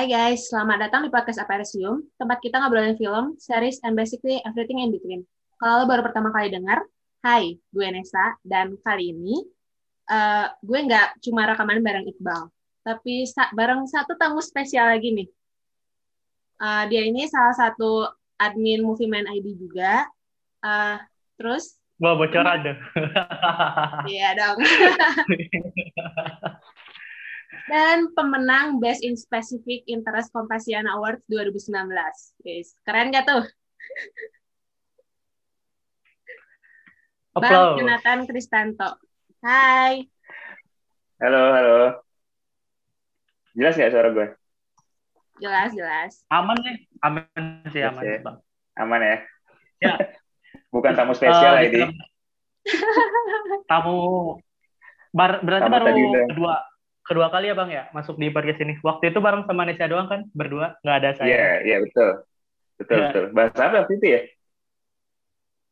Hai guys, selamat datang di podcast Aparisium, tempat kita ngobrolin film, series, and basically everything in between. Kalau lo baru pertama kali dengar, hai, gue Nesa, dan kali ini uh, gue nggak cuma rekaman bareng Iqbal, tapi sa bareng satu tamu spesial lagi nih. Uh, dia ini salah satu admin Movie Man ID juga. Uh, terus Wah, bocoran deh. Iya dong. Dan pemenang Best in Specific Interest Compassion Awards 2019. Yes. Keren gak tuh? Bang Jonathan Kristanto. Hai. Halo, halo. Jelas nggak suara gue? Jelas, jelas. Aman nih, aman sih, aman. Ya. Bang. Aman ya? Ya. Bukan tamu spesial uh, ini. Tamu bar, berarti tamu baru kedua kedua kali ya bang ya masuk di podcast ini. Waktu itu bareng sama Nesya doang kan berdua nggak ada saya. Iya yeah, iya yeah, betul betul yeah. betul. Bahasa apa waktu itu ya?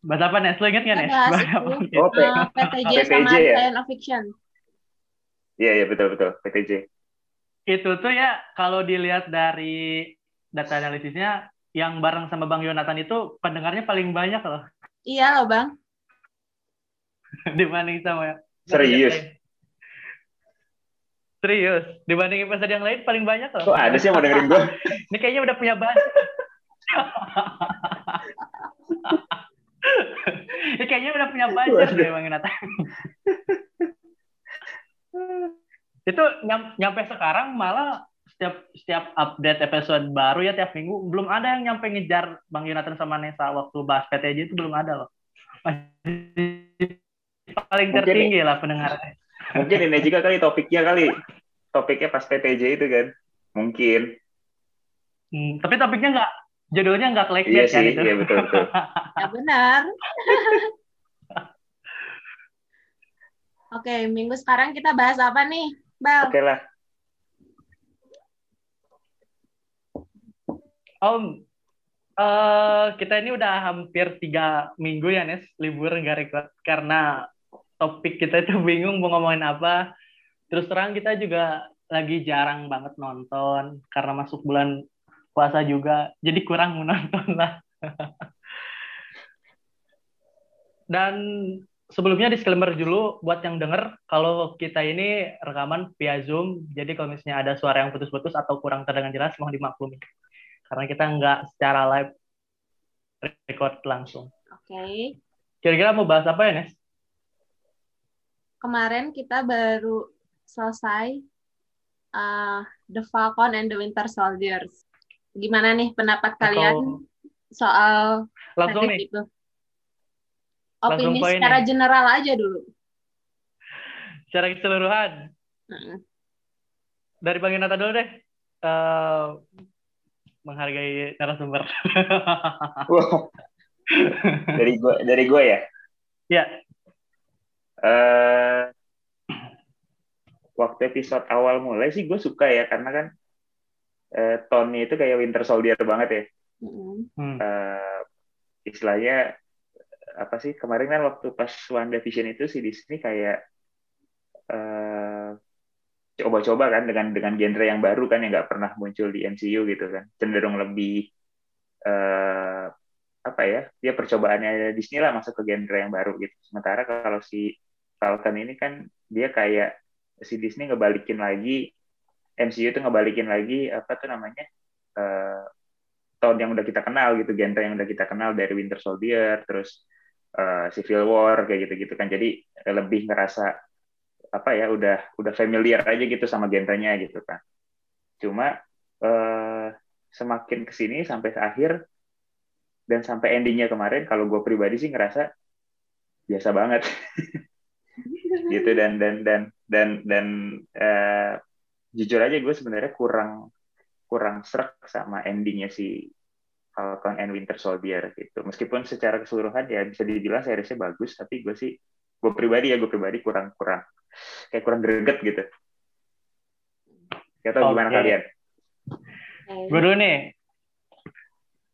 Bahasa apa Nes? Lo inget nggak Nes? Bahasa oh, P uh, PTJ, PTJ sama ya? Science of Fiction. Iya iya betul betul PTJ. Itu tuh ya kalau dilihat dari data analisisnya yang bareng sama Bang Yonatan itu pendengarnya paling banyak loh. Iya loh bang. Dibanding sama Serius. Serius, dibanding episode yang lain paling banyak loh. Kok ada sih yang mau dengerin gue? Ini kayaknya udah punya bahasa. Ini kayaknya udah punya budget deh Bang Nata. Itu nyam, nyampe sekarang malah setiap setiap update episode baru ya tiap minggu belum ada yang nyampe ngejar Bang Yonatan sama Nesa waktu bahas PTJ itu belum ada loh. Paling tertinggi lah pendengarnya. Mungkin ini juga kali topiknya kali. Topiknya pas PTJ itu kan. Mungkin. Hmm, tapi topiknya nggak, judulnya nggak clickbait iya kan sih, itu. Iya betul betul. ya benar. Oke, minggu sekarang kita bahas apa nih, Bal? Oke lah. Om, uh, kita ini udah hampir tiga minggu ya, Nes, libur nggak record karena topik kita itu bingung mau ngomongin apa. Terus terang kita juga lagi jarang banget nonton karena masuk bulan puasa juga, jadi kurang menonton lah. Dan sebelumnya disclaimer dulu buat yang denger kalau kita ini rekaman via Zoom, jadi kalau misalnya ada suara yang putus-putus atau kurang terdengar jelas mohon dimaklumi. Karena kita nggak secara live record langsung. Oke. Okay. Kira-kira mau bahas apa ya, Nes? Kemarin kita baru selesai uh, The Falcon and the Winter Soldiers. Gimana nih pendapat kalian soal langsung nih. itu? Opini secara nih. general aja dulu. Secara keseluruhan. Hmm. Dari Bang Nata dulu deh. Uh, menghargai narasumber. wow. dari gua dari gua ya. Ya uh, waktu episode awal mulai sih gue suka ya karena kan uh, Tony itu kayak Winter Soldier banget ya. Mm. Uh, istilahnya apa sih kemarin kan waktu pas One Division itu si Disney kayak uh, coba-coba kan dengan dengan genre yang baru kan yang nggak pernah muncul di MCU gitu kan cenderung lebih uh, apa ya dia percobaannya Disney lah masuk ke genre yang baru gitu sementara kalau si Falcon ini kan dia kayak si Disney ngebalikin lagi MCU itu ngebalikin lagi apa tuh namanya uh, tahun yang udah kita kenal gitu genre yang udah kita kenal dari Winter Soldier terus uh, Civil War kayak gitu-gitu kan. Jadi lebih ngerasa apa ya udah udah familiar aja gitu sama genrenya gitu kan. Cuma uh, semakin ke sini sampai akhir dan sampai endingnya kemarin kalau gue pribadi sih ngerasa biasa banget gitu. Dan dan dan dan dan uh, jujur aja gue sebenarnya kurang kurang serak sama endingnya si Falcon and Winter Soldier gitu. Meskipun secara keseluruhan ya bisa dibilang seriesnya bagus tapi gue sih gue pribadi ya gue pribadi kurang kurang kayak kurang greget gitu. Gak tau okay. gimana kalian. Gue dulu nih.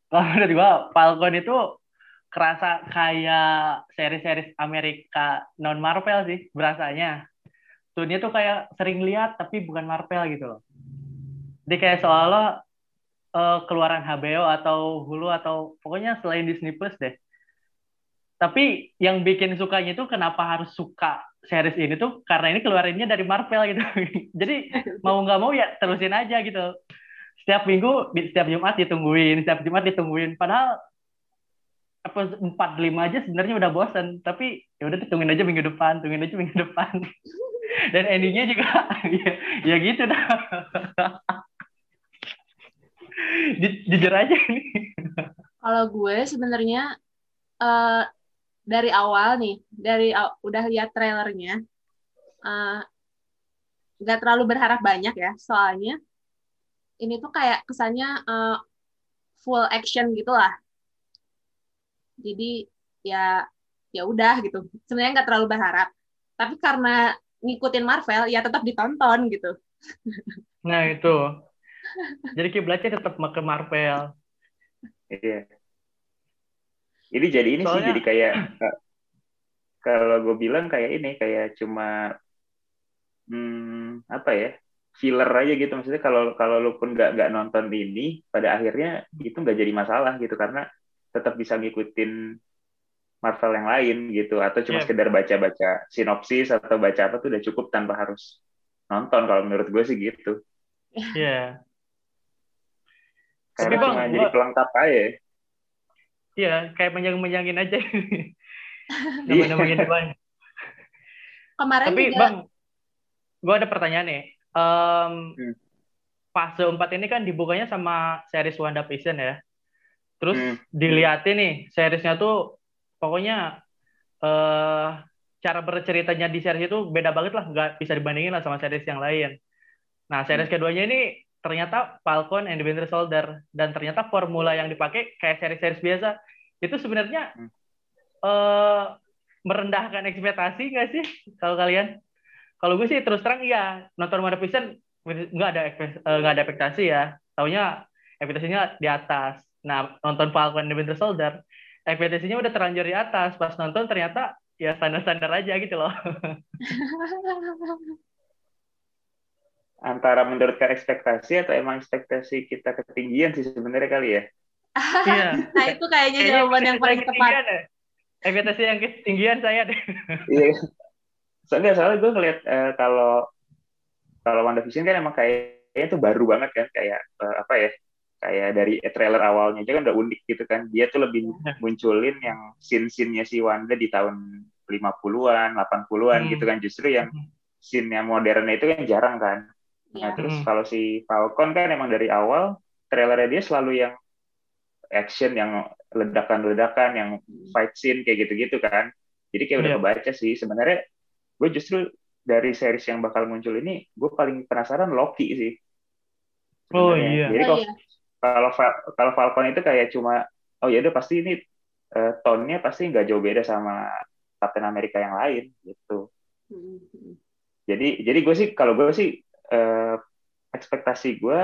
Kalau menurut gue Falcon itu kerasa kayak seri-seri Amerika non Marvel sih berasanya. Tuhnya tuh kayak sering lihat tapi bukan Marvel gitu loh. Jadi kayak seolah uh, keluaran HBO atau Hulu atau pokoknya selain Disney Plus deh. Tapi yang bikin sukanya itu kenapa harus suka series ini tuh karena ini keluarinnya dari Marvel gitu. Jadi mau nggak mau ya terusin aja gitu. Setiap minggu, setiap Jumat ditungguin, setiap Jumat ditungguin. Padahal apa empat lima aja sebenarnya udah bosan tapi ya udah tungguin aja minggu depan tungguin aja minggu depan. Dan endingnya juga ya, ya gitu dah. Jujur aja nih. Kalau gue sebenarnya uh, dari awal nih dari uh, udah lihat trailernya uh, nggak terlalu berharap banyak ya. Soalnya ini tuh kayak kesannya uh, full action gitu lah jadi ya ya udah gitu. Sebenarnya nggak terlalu berharap. Tapi karena ngikutin Marvel ya tetap ditonton gitu. Nah itu. Jadi kiblatnya tetap ke Marvel. Iya. Ini jadi ini Soalnya... sih jadi kayak kalau gue bilang kayak ini kayak cuma hmm, apa ya filler aja gitu. Maksudnya kalau kalau lu pun nggak nggak nonton ini pada akhirnya itu nggak jadi masalah gitu. Karena tetap bisa ngikutin Marvel yang lain gitu atau cuma yeah. sekedar baca-baca sinopsis atau baca apa tuh udah cukup tanpa harus nonton kalau menurut gue sih gitu. Iya. Yeah. Karena cuma bang, jadi pelengkap aja. Iya, kayak menjang-menjangin aja. Nama-namanya Kemarin Tapi juga... bang, gue ada pertanyaan nih. Um, hmm. Fase 4 ini kan dibukanya sama series WandaVision ya. Terus hmm. dilihatin nih seriesnya tuh pokoknya uh, cara berceritanya di series itu beda banget lah, nggak bisa dibandingin lah sama series yang lain. Nah series hmm. keduanya ini ternyata Falcon and the Winter Soldier dan ternyata formula yang dipakai kayak series-series biasa itu sebenarnya hmm. uh, merendahkan ekspektasi nggak sih kalau kalian? Kalau gue sih terus terang iya nonton WandaVision nggak ada eh, nggak ada ekspektasi ya, taunya ekspektasinya di atas. Nah, nonton Falcon and the Winter Soldier, ekspektasinya udah terlanjur di atas. Pas nonton ternyata ya standar-standar aja gitu loh. Antara menurut ekspektasi atau emang ekspektasi kita ketinggian sih sebenarnya kali ya? iya. Nah itu kayaknya jawaban yang paling tepat. Ya. Ekspektasi yang ketinggian saya deh. iya. Soalnya, soalnya gue ngeliat uh, kalau kalau WandaVision kan emang kayaknya itu baru banget kan kayak uh, apa ya kayak dari trailer awalnya aja kan udah unik gitu kan dia tuh lebih iya. munculin yang scene-scene-nya si Wanda di tahun 50-an, 80-an hmm. gitu kan justru yang hmm. scene yang modernnya itu kan jarang kan. Nah, ya. terus hmm. kalau si Falcon kan emang dari awal trailernya dia selalu yang action yang ledakan-ledakan yang fight scene kayak gitu-gitu kan. Jadi kayak udah yeah. kebaca sih sebenarnya gue justru dari series yang bakal muncul ini gue paling penasaran Loki sih. Oh iya. Jadi kalau oh, iya kalau kalau Falcon itu kayak cuma oh ya udah pasti ini uh, tone-nya pasti nggak jauh beda sama Captain America yang lain gitu. Mm-hmm. Jadi jadi gue sih kalau gue sih uh, ekspektasi gue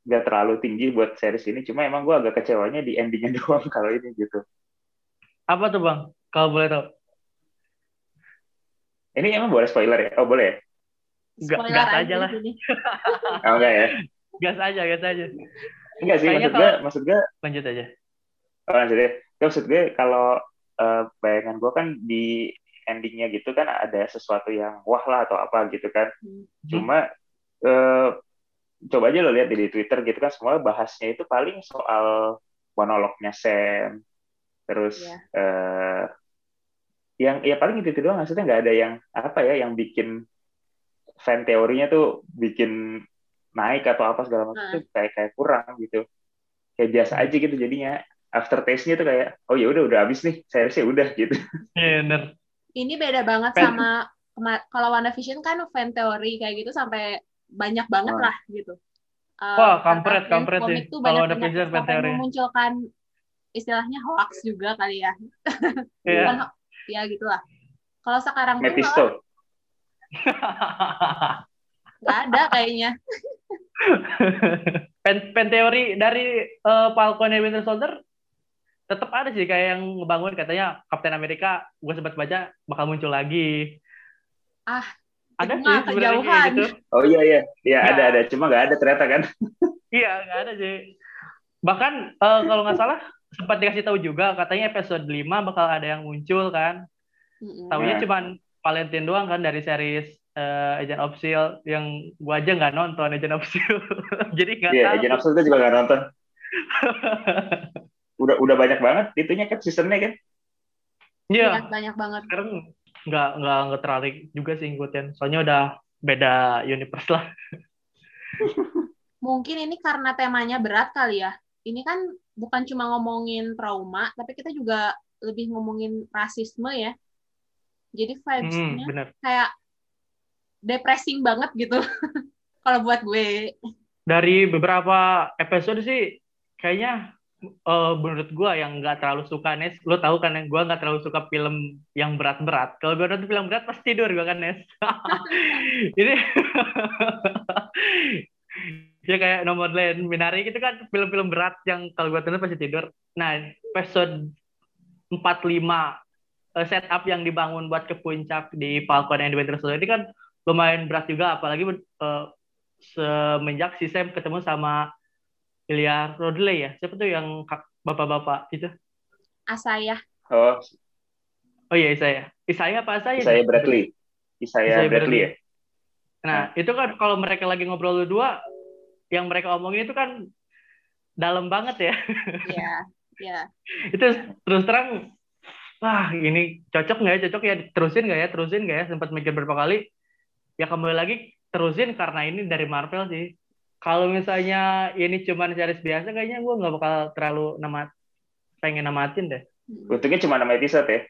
nggak terlalu tinggi buat series ini, cuma emang gue agak kecewanya di endingnya doang kalau ini gitu. Apa tuh bang? Kalau boleh tahu? Ini emang boleh spoiler ya? Oh boleh ya? gas aja lah. oh enggak ya? Gas aja, gas aja. Enggak sih, maksud gue, maksud gue. Lanjut aja. Oh, lanjut ya. Maksud gue kalau uh, bayangan gue kan di endingnya gitu kan ada sesuatu yang wah lah atau apa gitu kan. Hmm. Cuma uh, coba aja lo lihat di Twitter gitu kan semua bahasnya itu paling soal monolognya Sam. Terus yeah. Iya. uh, yang ya paling itu, itu doang maksudnya nggak ada yang apa ya yang bikin fan teorinya tuh bikin naik atau apa segala macam itu kayak kayak kurang gitu. Kayak biasa aja gitu jadinya. After taste-nya tuh kayak oh ya udah udah habis nih seriesnya udah gitu. Yeah, bener. ini beda banget fan. sama kalau WandaVision kan fan teori kayak gitu sampai banyak banget oh. lah gitu. Uh, wah kampret kampret sih. kalau WandaVision fan teori. memunculkan istilahnya hoax juga kali ya. Yeah. ya gitulah. Kalau sekarang Mephisto. nggak ada kayaknya pen, pen teori dari uh, Falcon and Winter Soldier tetap ada sih kayak yang ngebangun katanya Captain America gue sempat baca bakal muncul lagi ah ada sih sebenarnya gitu. Oh iya iya, iya Ya. ada ada, cuma nggak ada ternyata kan. Iya, nggak ada sih. Bahkan eh, kalau nggak salah sempat dikasih tahu juga katanya episode 5 bakal ada yang muncul kan. Mm-mm. Tahunya Ya. cuman Valentine doang kan dari series eh, Agent of Shield yang gua aja nggak nonton Agent of Shield. Jadi nggak Iya, tahu. Agent of Shield gue juga nggak nonton. Udah udah banyak banget itunya kan seasonnya kan. Iya, Iya, banyak banget. sekarang nggak nggak nggak tertarik juga sih ngikutin. Soalnya udah beda universe lah. Mungkin ini karena temanya berat kali ya. Ini kan bukan cuma ngomongin trauma, tapi kita juga lebih ngomongin rasisme ya. Jadi Hmm, vibes-nya bener. kayak depressing banget gitu. Kalau buat gue. Dari beberapa episode sih kayaknya eh, menurut gua yang nggak terlalu suka Nes, lo tahu kan yang gua nggak terlalu suka film yang berat-berat. Kalau gua nonton film berat pasti tidur gua kan Nes. Ini ya kayak nomor lain Minari itu kan film-film berat yang kalau gua tonton pasti tidur. Nah, episode 45 eh, setup yang dibangun buat ke puncak di Falcon and the Winter Soldier ini kan lumayan berat juga apalagi eh, semenjak si Sam ketemu sama Ilya Rodley ya. Siapa tuh yang kak- bapak-bapak itu? Asayah. Oh, Oh iya, Isaya. Isaya apa Asaya? saya Bradley. Isaiah Isaiah Bradley ya. Nah, itu kan kalau mereka lagi ngobrol berdua, yang mereka omongin itu kan dalam banget ya. Iya, iya. itu terus terang, wah ini cocok nggak ya? Cocok ya? Terusin nggak ya? Terusin nggak ya? Sempat mikir beberapa kali. Ya kembali lagi terusin karena ini dari Marvel sih. Kalau misalnya ini cuman series biasa, kayaknya gue nggak bakal terlalu namat pengen namatin deh. Untungnya cuma 6 episode ya.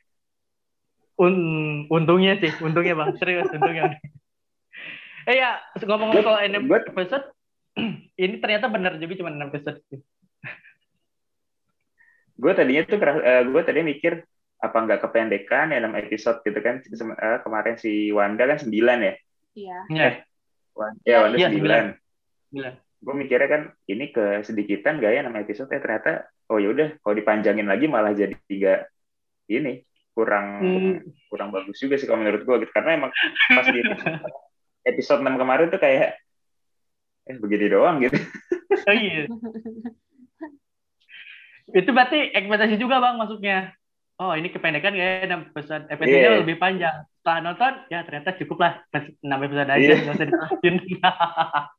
Un- untungnya sih, untungnya bang, serius untungnya. eh ya, ngomong Gua- soal enam episode, ini ternyata benar juga cuma enam episode sih. Gue tadinya tuh gue tadinya mikir apa nggak kependekan ya 6 episode gitu kan. Sem- eh, kemarin si Wanda kan 9 ya. Iya. Ya, Wan- Ya Wanda Iya, 9. gila. Gue mikirnya kan ini ke sedikitan gak ya 6 episode ya ternyata oh ya udah kalau dipanjangin lagi malah jadi tiga ini kurang Hmm. kurang bagus juga sih kalau menurut gue gitu karena emang pas di episode 6 kemarin tuh kayak eh begini doang gitu. Oh iya. Itu berarti ekspektasi juga bang masuknya. Oh ini kependekan ya enam episode, episode-nya Iya. lebih panjang. Setelah nonton, ya ternyata cukup lah enam episode aja, Iya. nggak usah dilanjutin.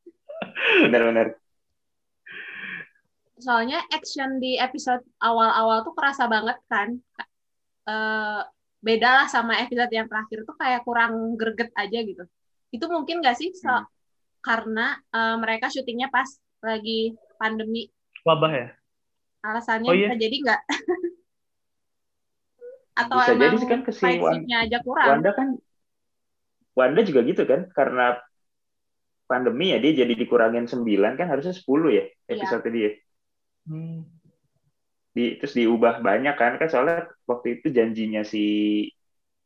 Benar-benar. Soalnya action di episode awal-awal tuh kerasa banget kan. Eh beda lah sama episode yang terakhir tuh kayak kurang greget aja gitu. Itu mungkin gak sih so- Hmm. karena eh, mereka syutingnya pas lagi pandemi. Wabah ya? Alasannya Oh, iya? bisa jadi nggak? Atau Bisa jadi sih kan ke si fight Wan- scene-nya aja kurang. Wanda kan Wanda juga gitu kan karena pandemi ya dia jadi dikurangin 9 kan harusnya 10 ya episode dia. Hmm. Di, terus diubah banyak kan kan soalnya waktu itu janjinya si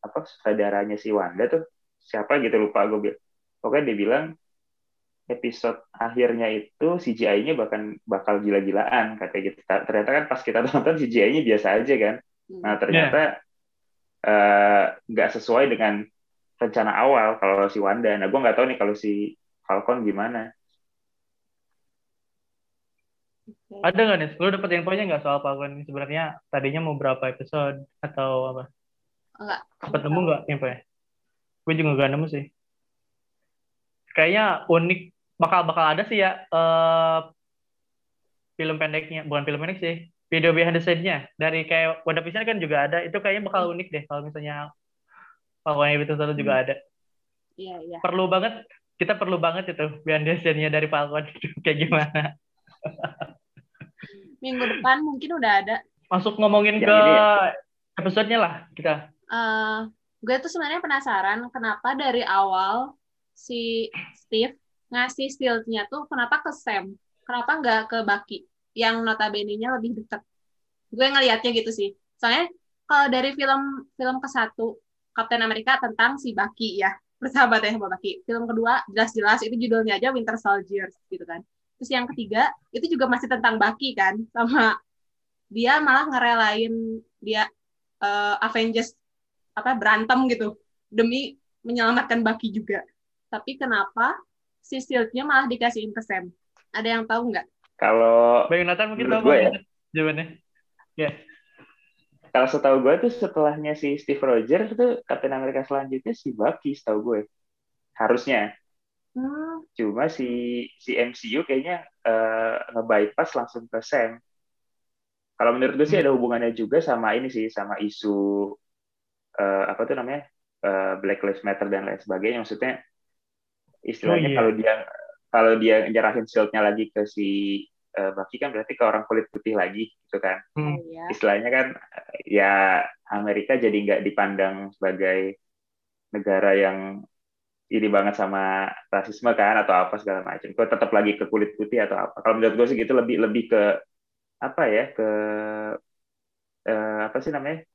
apa saudaranya si Wanda tuh siapa gitu lupa gue bilang. Pokoknya dia bilang episode akhirnya itu CGI-nya bahkan bakal gila-gilaan katanya gitu. Ternyata kan pas kita tonton CGI-nya biasa aja kan. Hmm. Nah ternyata eh, nggak sesuai dengan rencana awal kalau si Wanda. Nah gue nggak tahu nih kalau si Falcon gimana. Ada nggak nih? Lu dapet infonya nggak soal Falcon ini? Sebenarnya tadinya mau berapa episode atau apa? Enggak. Sempat nemu nggak infonya? Gue juga nggak nemu sih. Kayaknya unik, bakal bakal ada sih ya eh, film pendeknya, bukan film pendek sih, video behind the scene-nya dari kayak Wanda Vision kan juga ada. Itu kayaknya bakal unik deh kalau misalnya Falcon and Winter Soldier juga ada. Iya, iya. Perlu banget, kita perlu banget itu behind the scene-nya dari Falcon kayak gimana. Minggu depan mungkin udah ada. Masuk ngomongin Yang ke ini episode-nya lah kita. eh gue tuh sebenarnya penasaran kenapa dari awal si Steve ngasih shield-nya tuh kenapa ke Sam? Kenapa nggak ke Bucky yang notabene-nya lebih dekat? Gue ngelihatnya gitu sih. Soalnya kalau dari film film ke satu Captain America tentang si Bucky ya bersahabat ya sama Bucky. Film kedua jelas-jelas itu judulnya aja Winter Soldier gitu kan. Terus yang ketiga itu juga masih tentang Bucky kan sama dia malah ngerelain dia eh, Avengers apa berantem gitu demi menyelamatkan Bucky juga. tapi kenapa si Shield-nya malah dikasihin ke Sam? Ada yang tahu nggak? Kalau Bang Nathan mungkin tahu gue ya. jawabannya. Ya. Kalau setahu gue tuh setelahnya si Steve Rogers tuh Captain America selanjutnya si Bucky setahu gue. Harusnya. Hmm, Cuma si si MCU kayaknya uh, nge-bypass langsung ke Sam. Kalau menurut gue sih ada hubungannya juga sama ini sih, sama isu uh, apa tuh namanya uh, Black Lives Matter dan lain sebagainya. Maksudnya istilahnya Oh, iya. kalau dia kalau dia nyerahin shield-nya lagi ke si uh, Bucky kan berarti ke orang kulit putih lagi gitu kan. Hmm. iya. Istilahnya kan ya Amerika jadi nggak dipandang sebagai negara yang ini banget sama rasisme kan atau apa segala macam. Kok tetap lagi ke kulit putih atau apa? Kalau menurut gue sih gitu lebih lebih ke apa ya ke eh, apa sih namanya?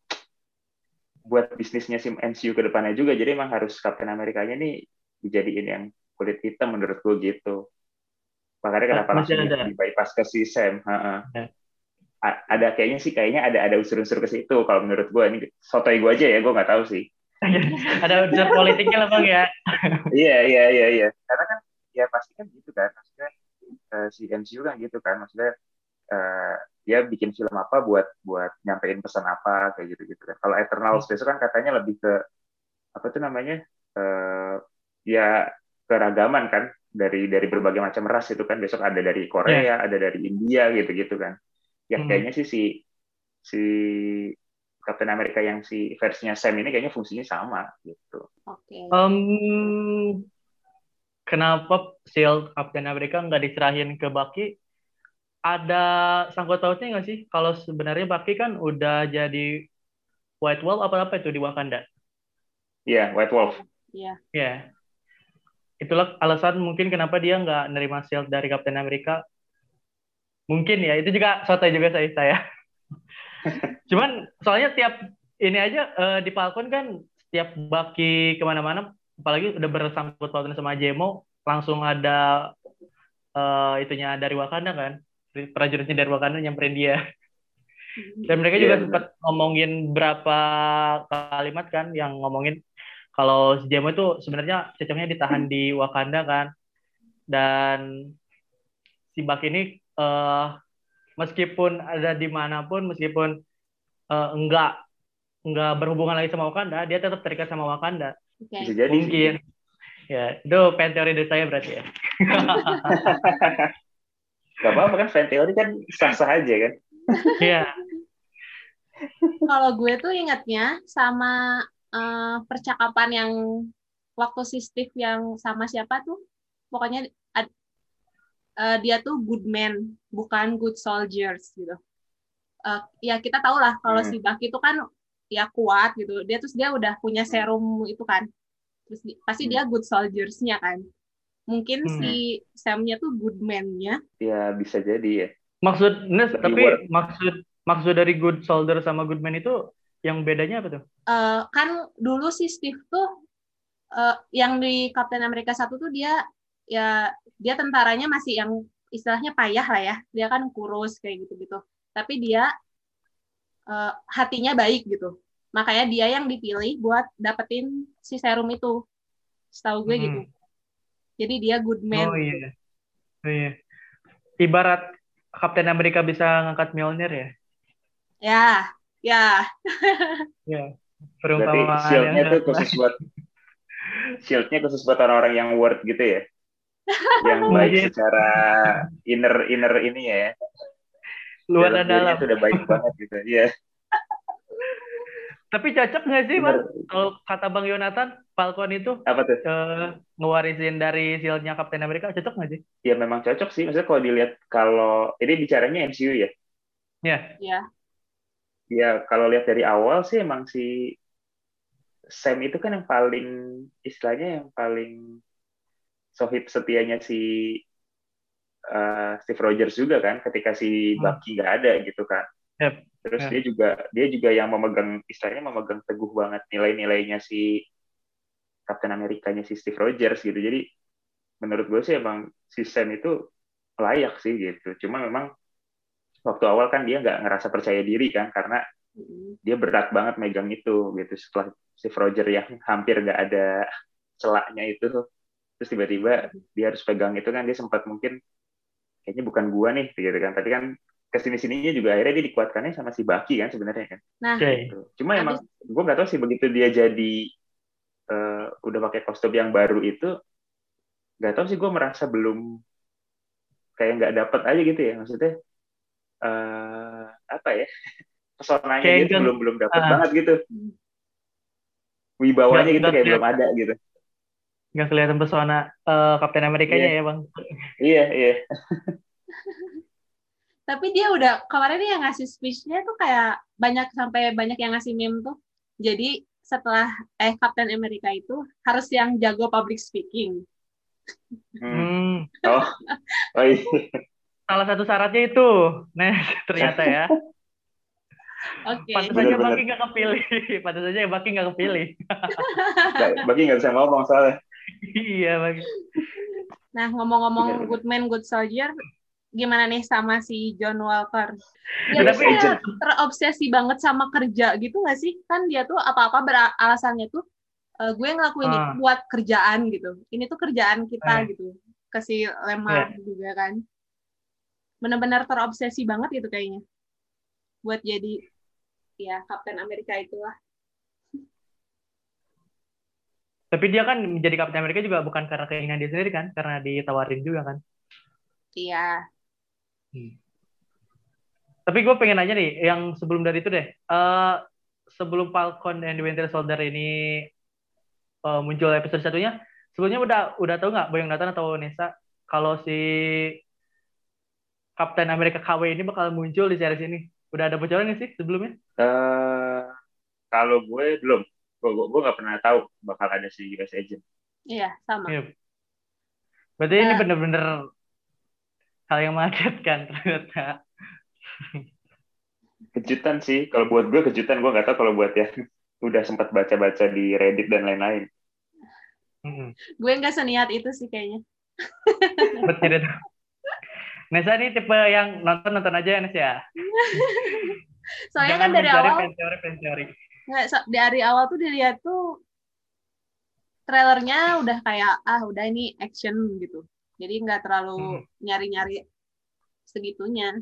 Buat bisnisnya si MCU ke depannya juga. Jadi emang harus Captain Amerikanya nih dijadiin yang kulit hitam menurut gue gitu. Makanya kenapa Masih langsung ada. di bypass ke si Sam. Ha-ha. Ya. A- Ada kayaknya sih kayaknya ada ada unsur-unsur ke situ. Kalau menurut gue ini sotoy gue aja ya, gue nggak tahu sih. Ada unsur politiknya lah bang ya. Iya iya iya iya. Karena kan ya pasti kan gitu kan. Maksudnya eh, si MCU kan gitu kan. Maksudnya eh, dia bikin film apa buat buat nyampein pesan apa kayak gitu gitu kan. Kalau Eternals besok kan katanya lebih ke apa tuh namanya eh, ya keragaman kan dari dari berbagai macam ras itu kan besok ada dari Korea, ada dari India gitu gitu kan. Ya Hmm. kayaknya sih si si Captain America yang si versinya Sam ini kayaknya fungsinya sama gitu. Oke. Em, kenapa Shield Captain America nggak diserahin ke Bucky? Ada sangkut pautnya nggak sih? Kalau sebenarnya Bucky kan udah jadi White Wolf apa apa itu di Wakanda? Iya, White Wolf. Iya. Ya. Itulah alasan mungkin kenapa dia nggak nerima shield dari Captain America. Mungkin ya, itu juga soto juga saya saya. Cuman soalnya tiap ini aja eh, di Falcon kan setiap Bucky ke mana-mana, apalagi udah bersangkut pautan sama Jemo, langsung ada eh, itunya dari Wakanda kan, prajuritnya dari Wakanda nyamperin dia. Dan mereka juga Iya, sempat ngomongin berapa kalimat kan yang ngomongin kalau si Jemo itu sebenarnya cocoknya ditahan di Wakanda kan. Dan si Buck ini eh, meskipun ada di mana pun, meskipun eh, enggak enggak berhubungan lagi sama Wakanda, dia tetap terikat sama Wakanda. Oke. Bisa jadi sih. Mungkin. Ya, itu fan teori dari saya berarti ya. Gak apa-apa kan fan teori kan sah-sah aja kan. Iya. Kalau gue tuh ingatnya sama eh, percakapan yang waktu si Steve yang sama siapa tuh, pokoknya ad- eh, dia tuh good man, bukan good soldiers gitu. Eh, ya kita tahu lah kalau Hmm. si Bucky itu kan ya kuat gitu. Dia terus dia udah punya serum itu kan. Terus di- pasti Hmm. dia good soldiers-nya kan. Mungkin Hmm. si Sam-nya tuh good man-nya. Ya bisa jadi ya. Maksud Nes, tapi maksud maksud dari good soldier sama good man itu yang bedanya apa tuh? Eh, kan dulu si Steve tuh eh, yang di Captain America satu tuh dia ya dia tentaranya masih yang istilahnya payah lah ya dia kan kurus kayak gitu gitu tapi dia eh, hatinya baik gitu makanya dia yang dipilih buat dapetin si serum itu setahu gue Hmm. gitu jadi dia good man Oh iya. Oh iya. Ibarat Captain America bisa ngangkat Mjolnir ya. ya ya Ya. Berarti Perumpamaan shieldnya tuh khusus buat shieldnya khusus buat orang-orang yang worth gitu ya. Yang baik Mungkin. secara inner inner ini ya. luar dan dalam. tuh udah baik banget gitu. Iya. Tapi cocok nggak sih, Bang? Bener. Kalau kata Bang Yonatan, Falcon itu Apa tuh? eh, ngewarisin dari shieldnya Captain America, cocok nggak sih? Ya memang cocok sih. Maksudnya kalau dilihat kalau ini bicaranya MCU ya. Ya. ya Ya kalau lihat dari awal sih emang si Sam itu kan yang paling istilahnya yang paling sohib setianya si uh, Steve Rogers juga kan ketika si Hmm. Bucky nggak ada gitu kan. Yep. Terus Yep. dia juga dia juga yang memegang istilahnya memegang teguh banget nilai-nilainya si Captain Amerikanya si Steve Rogers gitu. Jadi menurut gue sih emang si Sam itu layak sih gitu. Cuma memang waktu awal kan dia nggak ngerasa percaya diri kan karena dia berat banget megang itu gitu. Setelah Steve Rogers yang hampir nggak ada celaknya itu terus tiba-tiba dia harus pegang itu kan dia sempat mungkin kayaknya bukan gua nih gitu kan. Tapi kan ke sini sininya juga akhirnya dia dikuatkannya sama si Baki kan sebenarnya kan. Nah, Oke. Gitu. cuma emang gua nggak tahu sih begitu dia jadi eh, udah pakai kostum yang baru itu nggak tahu sih gua merasa belum kayak nggak dapet aja gitu ya maksudnya eh apa ya pesonanya Kayak dia tuh gan- belum belum dapet ah. banget gitu wibawanya Nggak- gitu nggak kayak belum ada gitu Nggak kelihatan pesona eh, Kapten Amerikanya Iya. ya bang. iya iya tapi dia udah kemarin dia yang ngasih speech-nya tuh kayak banyak sampai banyak yang ngasih meme tuh. Jadi setelah eh Captain America itu harus yang jago public speaking. Hmm. Hmm. oh oh iya Salah satu syaratnya itu, nah ternyata ya. Oke. Pantas Bener, saja. Baki nggak kepilih. Pantas saja Baki nggak kepilih. Ba- bagi nggak bisa ngomong soalnya iya Baki. Nah, ngomong-ngomong bener. good man good soldier, gimana nih sama si John Walker? Dia Tapi- tuh kayak terobsesi banget sama kerja gitu nggak sih? Kan dia tuh apa-apa beralasannya tuh "Eh, gue ngelakuin Ah. itu buat kerjaan gitu. Ini tuh kerjaan kita Eh. gitu. Ke si Lemar juga kan. Benar-benar terobsesi banget gitu kayaknya. Buat jadi ya Kapten Amerika itulah. Tapi dia kan menjadi Kapten Amerika juga bukan karena keinginan dia sendiri kan, karena ditawarin juga kan. Iya. Tapi gue pengen nanya nih, yang sebelum dari itu deh, eh sebelum Falcon and the Winter Soldier ini eh, muncul episode satunya, sebelumnya udah udah tahu nggak Boyong Nathan atau Nesa kalau si Kapten Amerika KW ini bakal muncul di series ini? Udah ada bocoran nggak sih sebelumnya? Eh, kalau gue belum gue gue gue nggak pernah tahu bakal ada si US agent Iya, sama. Iya. Berarti ini Eh. bener-bener hal yang mengagetkan ternyata. kejutan sih kalau buat gue kejutan gue nggak tahu kalau buat ya udah sempat baca-baca di Reddit dan lain-lain Mm-mm. Gue nggak seniat itu sih kayaknya. Betul itu. Nesa ini tipe yang nonton-nonton aja ya Nes ya? Soalnya Jangan kan dari mencari awal fan teori. nggak so- dari awal tuh dilihat tuh trailernya udah kayak ah udah ini action gitu jadi nggak terlalu Hmm. nyari-nyari segitunya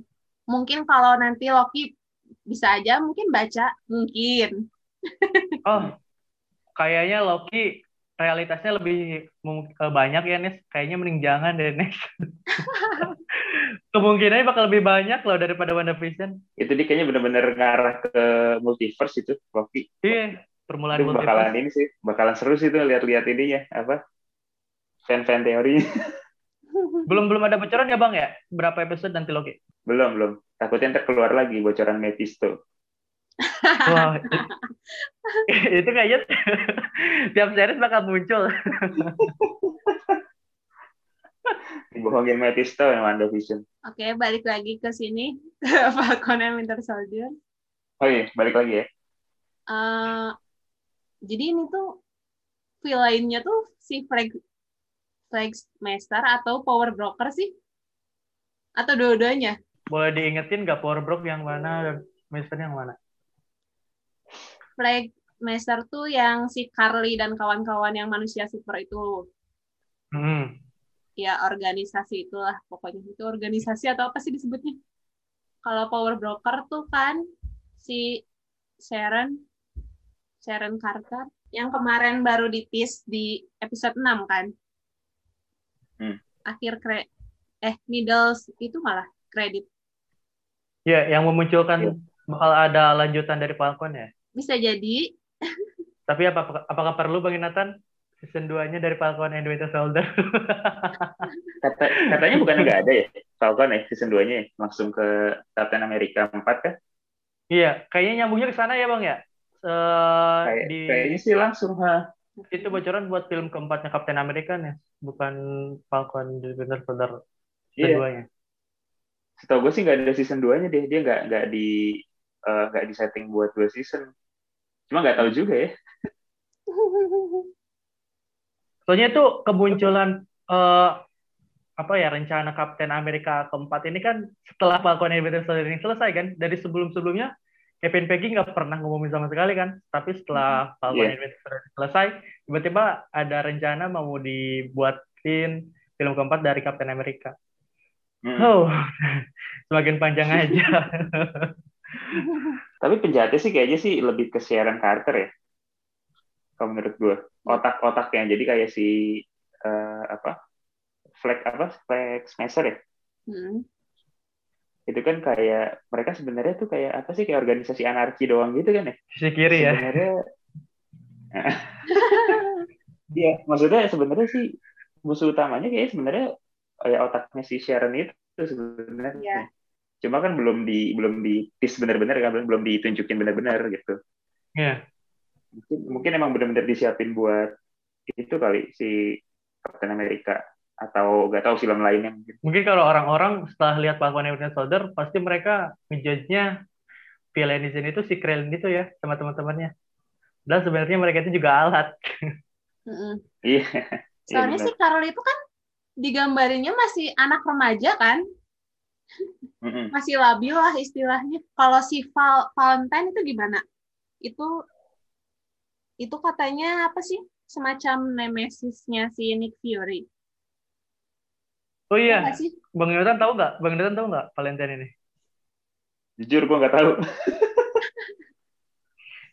mungkin kalau nanti Loki bisa aja mungkin baca mungkin Oh, kayaknya Loki realitasnya lebih banyak ya Nes. Kayaknya mending jangan deh Nes. Kemungkinannya bakal lebih banyak loh daripada WandaVision. itu dia kayaknya bener-bener ngarah ke multiverse itu Loki Iya, permulaan itu bakalan multiverse. ini sih bakalan seru sih tuh lihat-lihat ininya apa fan-fan teori Belum belum ada bocoran ya Bang ya? Berapa episode nanti Loki? belum belum takutnya ntar keluar lagi bocoran Mephisto Wah, itu kayaknya tiap series bakal muncul. dibohongin Mephisto yang WandaVision oke balik lagi ke sini ke Falcon and Winter Soldier. Oh iya balik lagi ya. Eh, jadi ini tuh villainnya tuh si Flag Flag Master atau Power Broker sih? Atau dua-duanya? Boleh diingetin nggak Power Brook yang mana dan Mister yang mana? Flag Master tuh yang si Carly dan kawan-kawan yang manusia super itu Hmm. ya organisasi itulah pokoknya itu organisasi atau apa sih disebutnya kalau Power Broker tuh kan si Sharon Sharon Carter yang kemarin baru ditis di episode 6 kan Hmm. akhir kre eh middles itu malah kredit Ya, yang memunculkan Iya. bakal ada lanjutan dari Falcon ya. Bisa jadi Tapi apa apakah perlu Bang Nathan season 2-nya dari Falcon and Winter Soldier? Kata, katanya bukan nggak ada ya Falcon ya season 2 nya ya? langsung ke Captain America 4 kan iya, kayaknya nyambungnya ke sana ya Bang ya. Eh, Kayak, di kayaknya sih langsung ha itu bocoran buat film keempatnya Captain America ya, bukan Falcon and Winter Soldier season Iya. 2-nya. setahu gue sih nggak ada season 2 nya deh dia nggak nggak di eh, nggak di setting buat dua season cuma nggak tahu juga ya Soalnya itu kemunculan eh, apa ya rencana Kapten Amerika keempat ini kan setelah Falcon and Winter Soldier ini selesai kan dari sebelum-sebelumnya Kevin Feige nggak pernah ngomongin sama sekali kan tapi setelah Falcon Iya. and Winter Soldier selesai tiba-tiba ada rencana mau dibuat Queen, film keempat dari Captain America. Hmm. Oh, semakin panjang aja. Tapi penjahatnya sih kayaknya sih lebih ke Sharon Carter ya. Kalau menurut gue, otak-otaknya jadi kayak si uh, apa? Flag apa? Flag Smasher ya. Hmm. Itu kan kayak mereka sebenarnya tuh kayak apa sih kayak organisasi anarki doang gitu kan ya? Sisi kiri ya. Sebenarnya Iya, maksudnya sebenarnya sih musuh utamanya kayak sebenarnya ya otaknya si Sharon itu sebenarnya. Iya. Cuma kan belum di belum di tis benar-benar kan belum ditunjukin benar-benar gitu. Iya. Mungkin, mungkin emang benar-benar disiapin buat itu kali si Captain America atau gak tahu film lainnya mungkin. Mungkin kalau orang-orang setelah lihat Falcon and Winter Soldier pasti mereka ngejudge-nya villain di sini itu si Krillin itu ya sama teman-temannya. Dan sebenarnya mereka itu juga alat. Iya. Soalnya benar. si Carol itu kan digambarinnya masih anak remaja kan, Masih labil lah istilahnya. Kalau si Val- Valentine itu gimana? Itu itu katanya apa sih? Semacam nemesisnya si Nick Fury. Oh Iya iya? Bang Yonatan tahu nggak? Bang Yonatan tahu nggak Valentine ini? Jujur gue nggak tahu.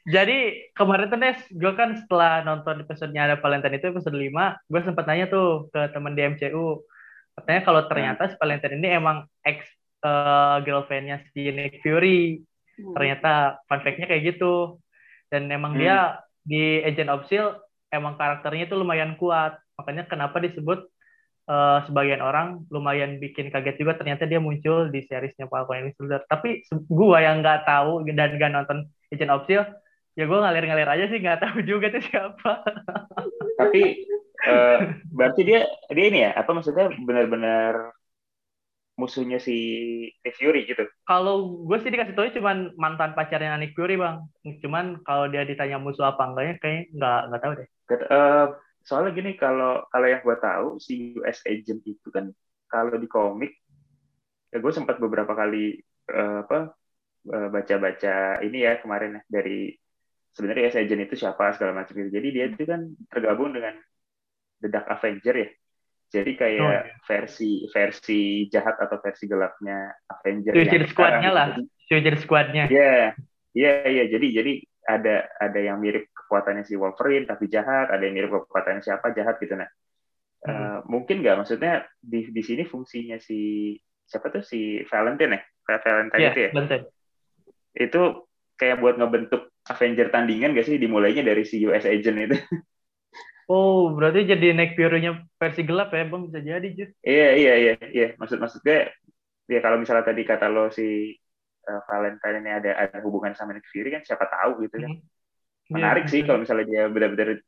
Jadi kemarin tuh Nes, gue kan setelah nonton episode-nya ada Valentine itu episode 5, gue sempat nanya tuh ke temen di MCU. Katanya kalau ternyata si Valentine ini emang ex eh, girlfriend-nya si Nick Fury. Hmm. Ternyata fun fact-nya kayak gitu. Dan emang Hmm. dia di Agent of S.H.I.E.L.D. emang karakternya itu lumayan kuat. Makanya kenapa disebut eh, sebagian orang lumayan bikin kaget juga ternyata dia muncul di seriesnya Falcon and Soldier. Tapi gua yang nggak tahu dan nggak nonton Agent of S.H.I.E.L.D. ya gue ngalir-ngalir aja sih nggak tahu juga tuh siapa. Tapi eh, berarti dia dia ini ya apa maksudnya benar-benar musuhnya si Nick Fury gitu. Kalau gue sih dikasih tahu cuman mantan pacarnya Nick Fury bang. Cuman kalau dia ditanya musuh apa enggaknya kayak nggak nggak tahu deh. Eh, soalnya gini kalau kalau yang gue tahu si US Agent itu kan kalau di komik ya gue sempat beberapa kali eh, apa baca-baca ini ya kemarin ya dari sebenarnya US Agent itu siapa segala macam gitu. Jadi dia itu kan tergabung dengan The Dark Avenger ya. Jadi kayak Oh, iya. versi versi jahat atau versi gelapnya Avenger Suicide yang Squad-nya sekarang lah. Suicide Squad-nya. Iya, iya, iya. Jadi, jadi ada ada yang mirip kekuatannya si Wolverine tapi jahat, ada yang mirip kekuatannya siapa jahat gitu nah. Hmm. Eh, mungkin nggak maksudnya di di sini fungsinya si siapa tuh si Valentine ya, Kayak Valentine Iya, itu ya. Valentine. Itu kayak buat ngebentuk Avenger tandingan gak sih dimulainya dari si US Agent itu. Oh, berarti jadi Nick Fury-nya versi gelap ya, Bang? Bisa jadi, Jus. iya, iya, iya, iya. Maksud maksudnya ya kalau misalnya tadi kata lo si eh, Valentine ini ada ada hubungan sama Nick Fury kan siapa tahu gitu kan. Hmm. menarik Iya, sih kalau misalnya dia benar-benar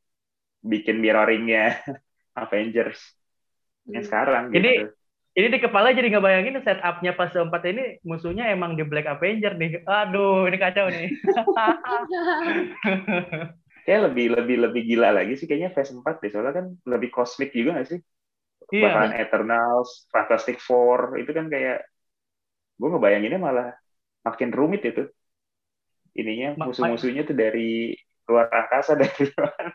bikin mirroringnya Avengers yang sekarang Ini- gitu. Ini di kepala jadi nggak bayangin setup-nya pas 4 ini musuhnya emang di Black Avenger nih. Aduh, ini kacau nih. Kayak lebih lebih lebih gila lagi sih kayaknya Phase 4 deh soalnya kan lebih kosmik juga nggak sih? Iya. Bakalan Eternals, Fantastic Four itu kan kayak gue ngebayanginnya malah makin rumit itu. Ininya musuh-musuhnya tuh dari luar angkasa dari luar.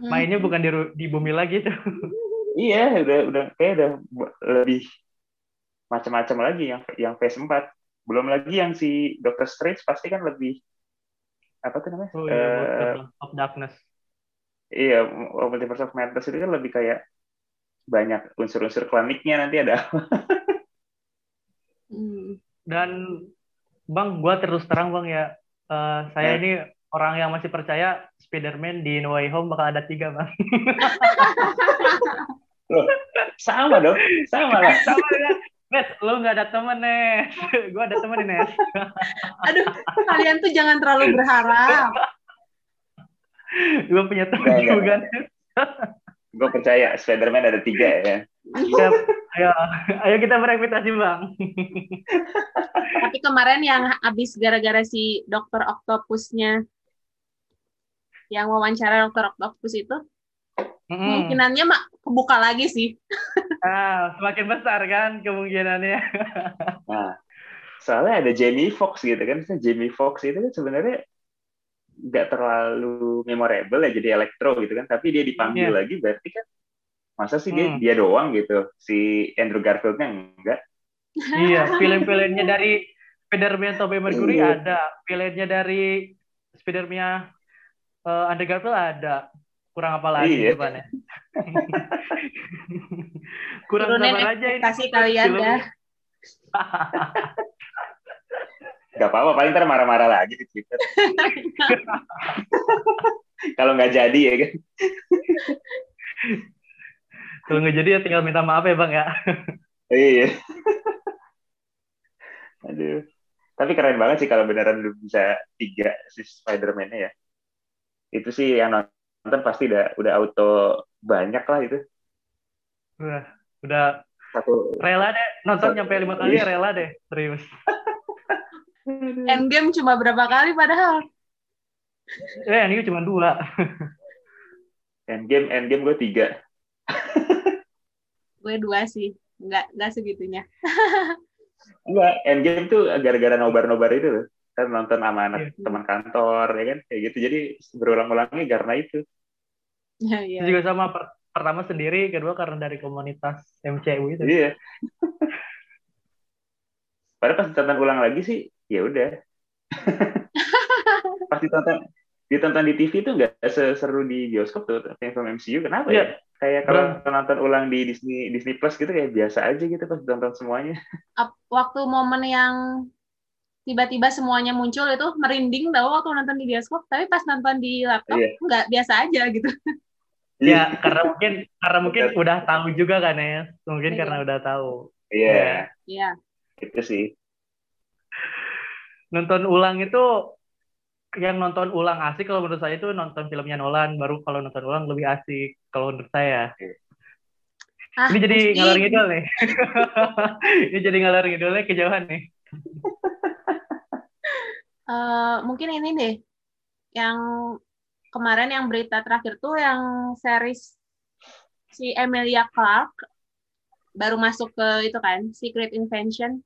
Hmm. Mainnya bukan di, di bumi lagi tuh. Iya, udah udah kayak udah lebih macam-macam lagi yang yang Phase 4. Belum lagi yang si Doctor Strange pasti kan lebih apa tuh namanya? Oh iya, Multiverse of Darkness. iya, Multiverse of Madness itu kan lebih kayak banyak unsur-unsur kliniknya nanti ada. Hmm. Dan Bang, gua terus terang Bang ya, eh, saya Eh. ini orang yang masih percaya Spider-Man di No Way Home bakal ada tiga Bang. Sama dong, sama lah. Sama ya. Nes, lu nggak ada temen, Nes. Gua ada temen nih, Nes. Aduh, kalian tuh jangan terlalu berharap. Gua punya temen nggak, juga. Gue percaya Spider-Man ada tiga ya. Siap. Ayo, ayo kita berekspektasi, Bang. Tapi kemarin yang habis gara-gara si dokter Octopusnya yang wawancara dokter Octopus itu Mm-mm. kemungkinannya mak kebuka lagi sih. Ah, semakin besar kan kemungkinannya. Nah, soalnya ada Jamie Foxx gitu kan. Misalnya Jamie Foxx itu kan sebenarnya nggak terlalu memorable ya jadi elektro gitu kan. Tapi dia dipanggil Iya. lagi berarti kan masa sih dia Hmm. dia doang gitu si Andrew Garfieldnya enggak Iya, villain-villainnya dari Spider-Man Tobey Maguire Iya. ada, villainnya dari Spider-Man uh, Andrew Garfield ada. Kurang apa lagi Iya. depannya? Kurang Turunin sabar aja ini. ekspektasi kalian ya. nggak apa-apa paling ntar marah-marah lagi di Twitter kalau nggak jadi ya kan Kalau nggak jadi ya tinggal minta maaf ya bang ya. iya aduh tapi keren banget sih kalau beneran lu bisa tiga si Spider-Man-nya ya itu sih yang nonton pasti udah udah auto banyak lah itu Udah, udah satu rela deh nonton nyampe lima kali ya iya. rela deh serius. Endgame cuma berapa kali padahal? Eh ini cuma dua. Endgame Endgame gue tiga Gue dua sih. Nggak, nggak segitunya. enggak Endgame tuh gara-gara nobar-nobar itu loh kan nonton sama anak Iya. teman kantor ya kan kayak gitu jadi berulang-ulangnya karena itu Ya, ya. Itu juga sama per- pertama sendiri, kedua karena dari komunitas MCU itu. Iya. Padahal pas ditonton ulang lagi sih, ya udah. pas ditonton ditonton di TV tuh nggak seseru di bioskop tuh film MCU. Kenapa Iya. ya? Kayak kalau nonton ulang di Disney Disney Plus gitu kayak biasa aja gitu pas ditonton semuanya. Waktu momen yang tiba-tiba semuanya muncul itu merinding tau waktu nonton di bioskop. Tapi pas nonton di laptop Iya. nggak biasa aja gitu. Ya, karena mungkin karena mungkin udah tahu juga kan ya. Mungkin Iya. karena udah tahu. Iya, Iya. itu sih. Nonton ulang itu yang nonton ulang asik kalau menurut saya itu nonton filmnya Nolan baru kalau nonton ulang lebih asik kalau menurut saya. Ah, Ini jadi ngalor ngidul nih. Ini jadi ngalor ngidulnya kejauhan nih. Eh, mungkin ini deh yang kemarin yang berita terakhir tuh yang series si Emilia Clarke baru masuk ke itu kan Secret Invention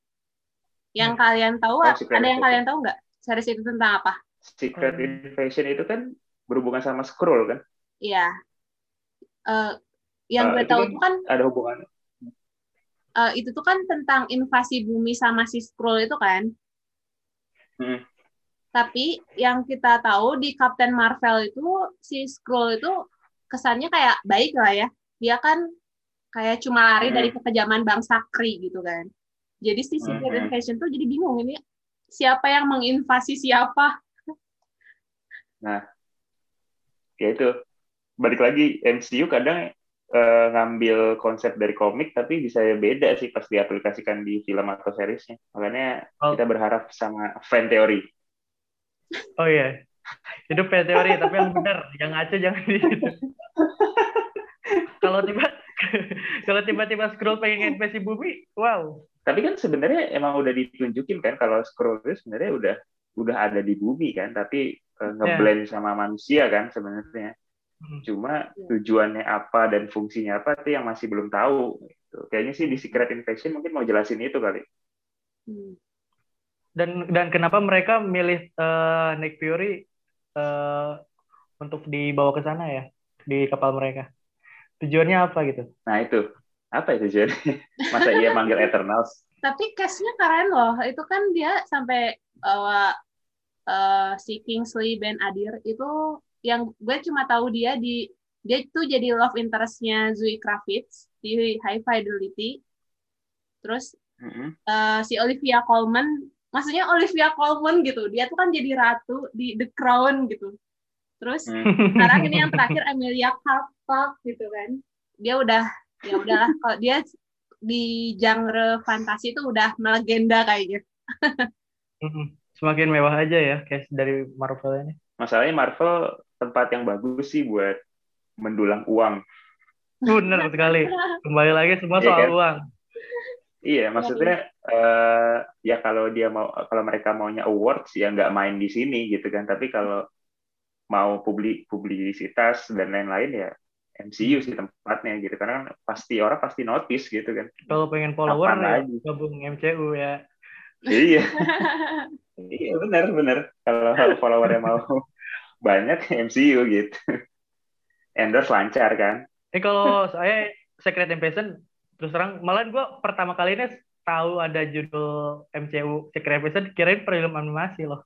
yang kalian tahu Oh, ada yang Invasion. kalian tahu nggak series itu tentang apa Secret Hmm. Invasion itu kan berhubungan sama Skrull kan? Iya Eh, yang Eh, gue itu tahu kan- tuh kan Ada hubungan. eh, itu tuh kan tentang invasi bumi sama si Skrull itu kan Hmm. Tapi yang kita tahu di Captain Marvel itu si Skrull itu kesannya kayak baik lah ya dia kan kayak cuma lari Hmm. dari kekejaman bangsa Kree gitu kan jadi si Secret Hmm. Invasion tuh jadi bingung ini siapa yang menginvasi siapa ya itu balik lagi MCU kadang eh, ngambil konsep dari komik tapi bisa beda sih pas diaplikasikan di film atau seriesnya makanya Oh. kita berharap sama fan teori Oh iya. Itu fan teori, tapi yang benar, yang ngaco jangan di situ. Kalau tiba kalau tiba-tiba scroll pengen invasi bumi, wow. tapi kan sebenarnya emang udah ditunjukin kan kalau Skrull itu sebenarnya udah udah ada di bumi kan tapi eh, ngeblend sama manusia kan sebenarnya Hmm. cuma tujuannya apa dan fungsinya apa itu yang masih belum tahu gitu. kayaknya sih di Secret Invasion mungkin mau jelasin itu kali Hmm. Dan dan kenapa mereka milih eh, Nick Fury eh, untuk dibawa ke sana ya di kapal mereka? Tujuannya apa gitu? nah itu apa itu jadi masa iya manggil Eternals tapi case-nya keren loh itu kan dia sampai bawa eh, si Kingsley Ben Adir itu yang gue cuma tahu dia di dia itu jadi love interest-nya Zoe Kravitz di High Fidelity terus Mm-mm. eh, si Olivia Colman maksudnya Olivia Colman gitu dia tuh kan jadi ratu di The Crown gitu terus Hmm. sekarang ini yang terakhir Emilia Clarke gitu kan dia udah ya udahlah kalau dia di genre fantasi itu udah melegenda kayaknya Mm-mm. Semakin mewah aja ya case dari Marvel ini. masalahnya Marvel tempat yang bagus sih buat mendulang uang Benar sekali. Kembali lagi semua Iya soal kan? uang. Iya, maksudnya eh, ya kalau dia mau kalau mereka maunya awards ya nggak main di sini gitu kan. Tapi kalau mau publik publisitas dan lain-lain ya MCU sih tempatnya gitu karena kan pasti orang pasti notice gitu kan. Kalau pengen follower ya lagi? gabung MCU ya. iya, iya benar benar. Kalau followernya mau banyak MCU gitu. Endorse lancar kan. Eh kalau saya Secret Invasion terus terang malah gue pertama kali ini tahu ada judul MCU Secret Invasion kirain film animasi loh.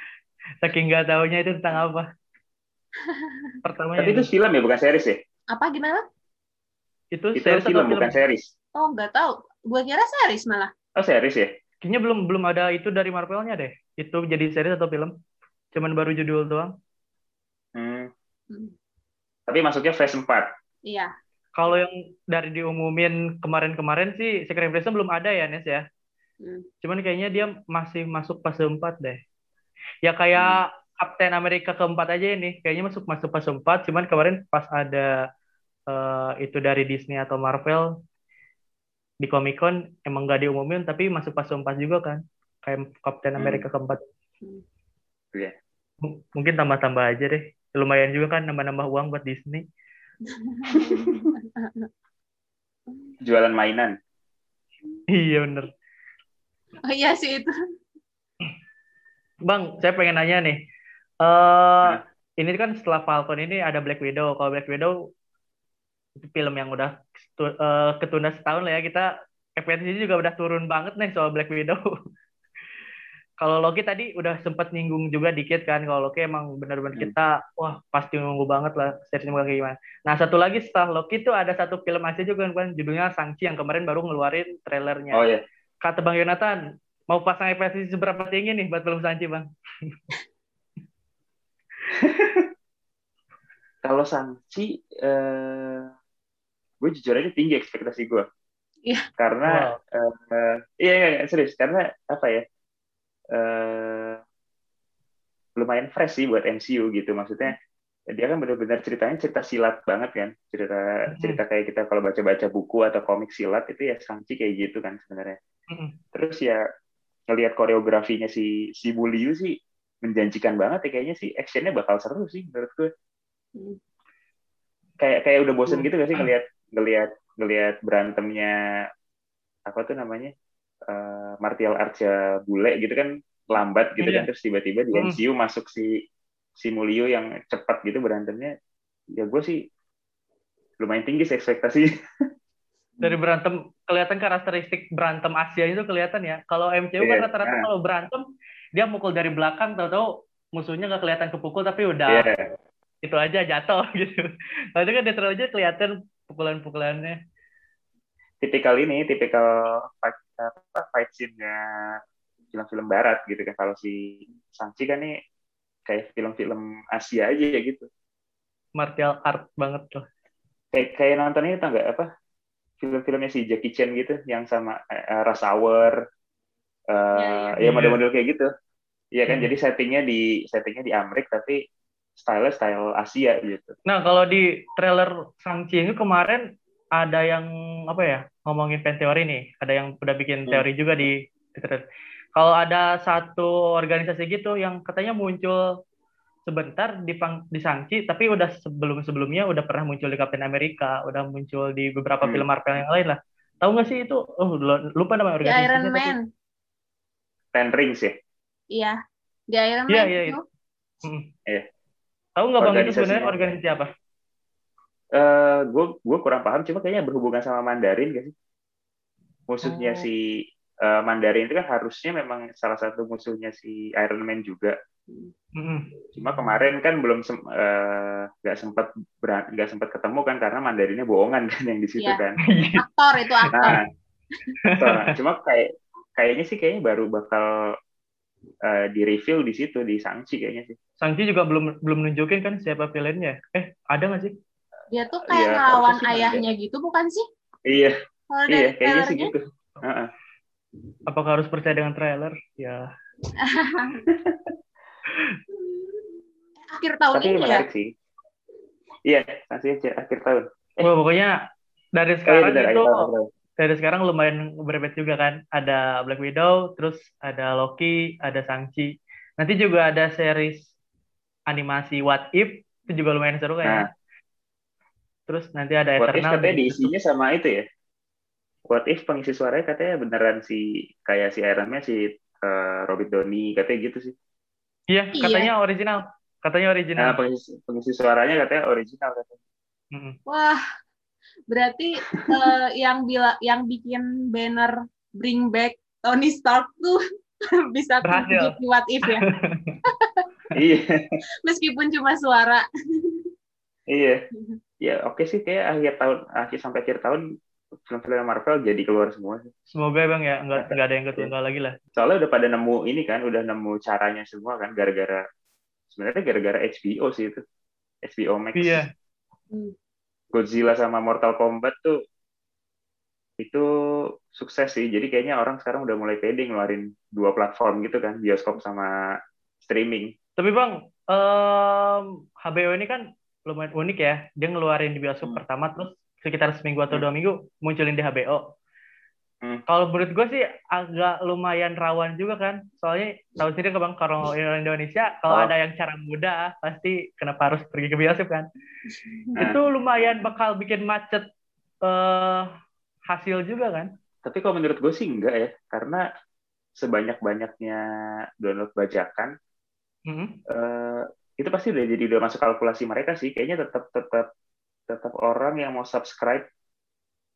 Saking nggak taunya itu tentang apa. Pertamanya tapi itu film ya bukan series ya? Apa gimana? Itu, itu series film, film. bukan series. Oh nggak tahu. Gue kira series malah. Oh series ya? Kayaknya belum belum ada itu dari Marvelnya deh. Itu jadi series atau film. Cuman baru judul doang. Hmm. Hmm. tapi masuknya phase 4 iya kalau yang dari diumumin kemarin-kemarin sih Secret Invasion belum ada ya Nes ya. Hmm. Cuman kayaknya dia masih masuk fase 4 deh. Ya kayak hmm. Captain America keempat aja ini, kayaknya masuk masuk fase 4. Cuman kemarin pas ada uh, itu dari Disney atau Marvel di Comic Con emang gak diumumin tapi masuk fase 4 juga kan. Kayak Captain hmm. America hmm. keempat. Iya. M mungkin tambah-tambah aja deh. Lumayan juga kan nambah-nambah uang buat Disney. Jualan mainan. Iya bener. Oh iya sih itu. Bang, saya pengen nanya nih. Uh, nah. Ini kan setelah Falcon ini ada Black Widow. Kalau Black Widow itu film yang udah uh, ketunda setahun lah ya. Kita FPTC juga udah turun banget nih soal Black Widow. kalau Loki tadi udah sempat nyinggung juga dikit kan kalau Loki emang benar-benar hmm. kita wah pasti nunggu banget lah seriesnya kayak gimana. Nah satu lagi setelah Loki itu ada satu film Asia juga kan judulnya Sangchi yang kemarin baru ngeluarin trailernya. Oh iya. Kata Bang Yonatan mau pasang efek seberapa tinggi nih buat film Sangchi Bang? kalau Sangchi eh, gue jujur aja tinggi ekspektasi gue. Iya. Karena wow. uh, iya, iya, iya serius karena apa ya? Uh, lumayan fresh sih buat MCU gitu. Maksudnya dia kan benar-benar ceritanya cerita silat banget kan. Cerita mm-hmm. cerita kayak kita kalau baca-baca buku atau komik silat itu ya sangci kayak gitu kan sebenarnya. Mm-hmm. terus ya ngelihat koreografinya si si Buliu sih menjanjikan banget ya kayaknya sih actionnya bakal seru sih menurut gue. Mm. kayak kayak udah bosen gitu gak sih ngelihat ngelihat ngelihat berantemnya apa tuh namanya uh, martial arts bule gitu kan lambat gitu yeah. kan terus tiba-tiba di MCU hmm. masuk si si Mulio yang cepat gitu berantemnya ya gue sih lumayan tinggi sih ekspektasi dari berantem kelihatan karakteristik berantem Asia itu kelihatan ya kalau MCU yeah. kan iya, rata-rata yeah. kalau berantem dia mukul dari belakang tahu-tahu musuhnya nggak kelihatan kepukul tapi udah yeah. itu aja jatuh gitu tapi kan dia aja kelihatan pukulan-pukulannya tipikal ini tipikal fight apa fight scene-nya film-film barat gitu kan kalau si Sangchi kan nih kayak film-film Asia aja ya gitu martial art banget tuh kayak kayak nonton ini tau nggak apa film-filmnya si Jackie Chan gitu yang sama uh, Rush Hour uh, ya, ya. ya model-model kayak gitu Iya kan, hmm. jadi settingnya di settingnya di Amerika tapi style style Asia gitu. Nah kalau di trailer Sangchi ini kemarin ada yang apa ya ngomongin fan teori nih, ada yang udah bikin hmm. teori juga di Twitter. Kalau ada satu organisasi gitu yang katanya muncul sebentar di di Sangchi, tapi udah sebelum sebelumnya udah pernah muncul di Captain America, udah muncul di beberapa hmm. film Marvel yang lain lah. Tahu nggak sih itu? Oh, lupa nama organisasinya. Di Iron Man. Ten Rings ya? Iya, di Iron iya, Man iya, itu. Iya. Hmm. Iya. Tahu nggak bang itu sebenarnya organisasi apa? Uh, eh, gue gue kurang paham cuma kayaknya berhubungan sama Mandarin gak sih musuhnya oh. si uh, Mandarin itu kan harusnya memang salah satu musuhnya si Iron Man juga mm. cuma kemarin kan belum sem uh, sempat nggak sempat ketemu kan karena Mandarinnya bohongan kan yang di situ yeah. kan aktor itu aktor nah, cuma kayak kayaknya sih kayaknya baru bakal uh, di reveal di situ di Sangchi kayaknya sih. Sangchi juga belum belum nunjukin kan siapa villainnya. Eh, ada nggak sih? Dia tuh kayak iya, ngelawan ayahnya ada. gitu bukan sih? Iya. Kalau iya, kayaknya sih gitu. Uh -uh. Apakah harus percaya dengan trailer? Ya. akhir tahun Tapi ini menarik ya? sih. Iya, nanti aja akhir tahun. Eh. Oh, pokoknya dari sekarang oh, iya, itu dari sekarang lumayan berbeda juga kan. Ada Black Widow, terus ada Loki, ada Shang-Chi. Nanti juga ada series animasi What If itu juga lumayan seru kayaknya. Nah, Terus nanti ada What Eternal. If katanya diisinya sama itu ya. What if pengisi suaranya katanya beneran si kayak si Iron Man si uh, Robert Downey katanya gitu sih. Iya, iya. katanya iya. original. Katanya original. Nah, pengisi, pengisi suaranya katanya original katanya. Wah, Berarti uh, yang bila yang bikin banner bring back Tony Stark tuh bisa Berhasil. what if ya. iya. Meskipun cuma suara. iya. Ya oke okay sih kayak akhir tahun akhir sampai akhir tahun film-film Marvel jadi keluar semua. Semoga bang ya nggak nggak ada yang ketunda lagi lah. Soalnya udah pada nemu ini kan, udah nemu caranya semua kan gara-gara sebenarnya gara-gara HBO sih itu. HBO Max. Iya. Hmm. Godzilla sama Mortal Kombat tuh itu sukses sih. Jadi kayaknya orang sekarang udah mulai pede ngeluarin dua platform gitu kan, bioskop sama streaming. Tapi bang, um, HBO ini kan lumayan unik ya. Dia ngeluarin di bioskop Hmm. pertama terus sekitar seminggu atau Hmm. dua minggu munculin di HBO. Hmm. Kalau menurut gue sih agak lumayan rawan juga kan. Soalnya tahu sendiri kan bang, kalau orang Indonesia kalau Oh. ada yang cara muda pasti kenapa harus pergi ke bioskop kan. Nah. Itu lumayan bakal bikin macet eh, hasil juga kan. Tapi kalau menurut gue sih enggak ya, karena sebanyak-banyaknya download bajakan, Hmm. eh, itu pasti udah jadi udah masuk kalkulasi mereka sih. Kayaknya tetap tetap tetap orang yang mau subscribe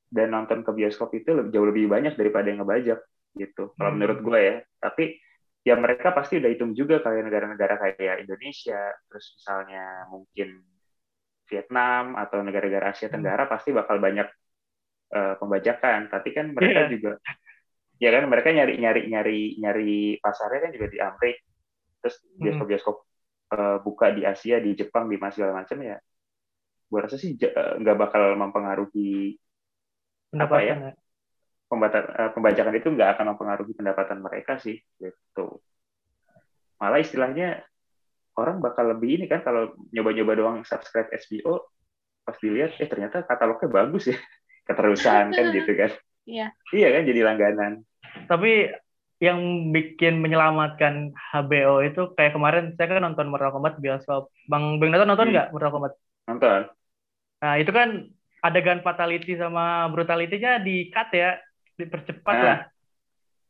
dan nonton ke bioskop itu lebih, jauh lebih banyak daripada yang ngebajak gitu. Kalau Hmm. menurut gue ya. Tapi ya mereka pasti udah hitung juga kayak negara-negara kayak Indonesia, terus misalnya mungkin Vietnam atau negara-negara Asia Tenggara pasti bakal banyak eh, pembajakan. Tapi kan mereka Iya. juga ya kan mereka nyari nyari nyari nyari pasarnya kan juga di Amerika terus bioskop-bioskop eh, buka di Asia di Jepang di mana segala macam ya gue rasa sih eh, nggak bakal mempengaruhi Pendapatan ya? ya. pembata, eh, pembajakan itu nggak akan mempengaruhi pendapatan mereka sih gitu malah istilahnya orang bakal lebih ini kan kalau nyoba-nyoba doang subscribe HBO pas dilihat eh ternyata katalognya bagus ya keterusan kan gitu kan Iya. iya kan jadi langganan Tapi yang bikin menyelamatkan HBO itu kayak kemarin saya kan nonton Mortal Kombat bioskop. Bang Bang Nathan nonton Hmm. nggak Mortal Kombat? nonton Nah itu kan adegan fatality sama brutality-nya di cut ya, dipercepat Ah. lah.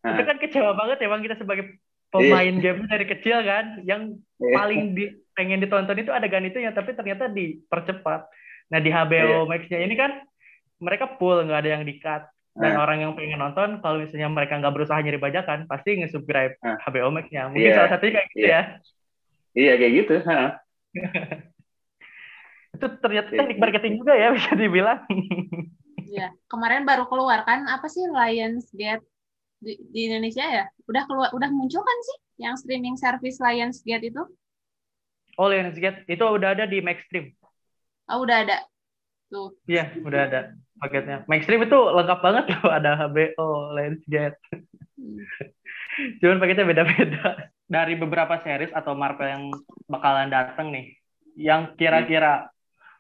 Ah. Itu kan kecewa banget ya bang kita sebagai pemain game dari kecil kan, yang Iya. paling di, pengen ditonton itu adegan itu ya, tapi ternyata dipercepat. Nah di HBO Iya. Max-nya ini kan mereka full nggak ada yang di cut. Dan Ah. orang yang pengen nonton, kalau misalnya mereka nggak berusaha nyari bajakan, pasti nge-subscribe Ah. HBO Max-nya. Mungkin Iya. salah satunya kayak gitu Iya. ya. iya kayak gitu ha. Itu ternyata Iya. teknik marketing juga ya bisa dibilang. Iya. Kemarin baru keluar kan apa sih Lionsgate di, di Indonesia ya? Udah keluar, udah muncul kan sih yang streaming service Lionsgate itu? Oh, Lionsgate itu udah ada di Maxstream. Oh, udah ada. Tuh. Iya, udah ada paketnya. Maxstream itu lengkap banget loh, ada HBO, Lionsgate. Hmm. Cuman paketnya beda-beda. Dari beberapa series atau Marvel yang bakalan datang nih, yang kira-kira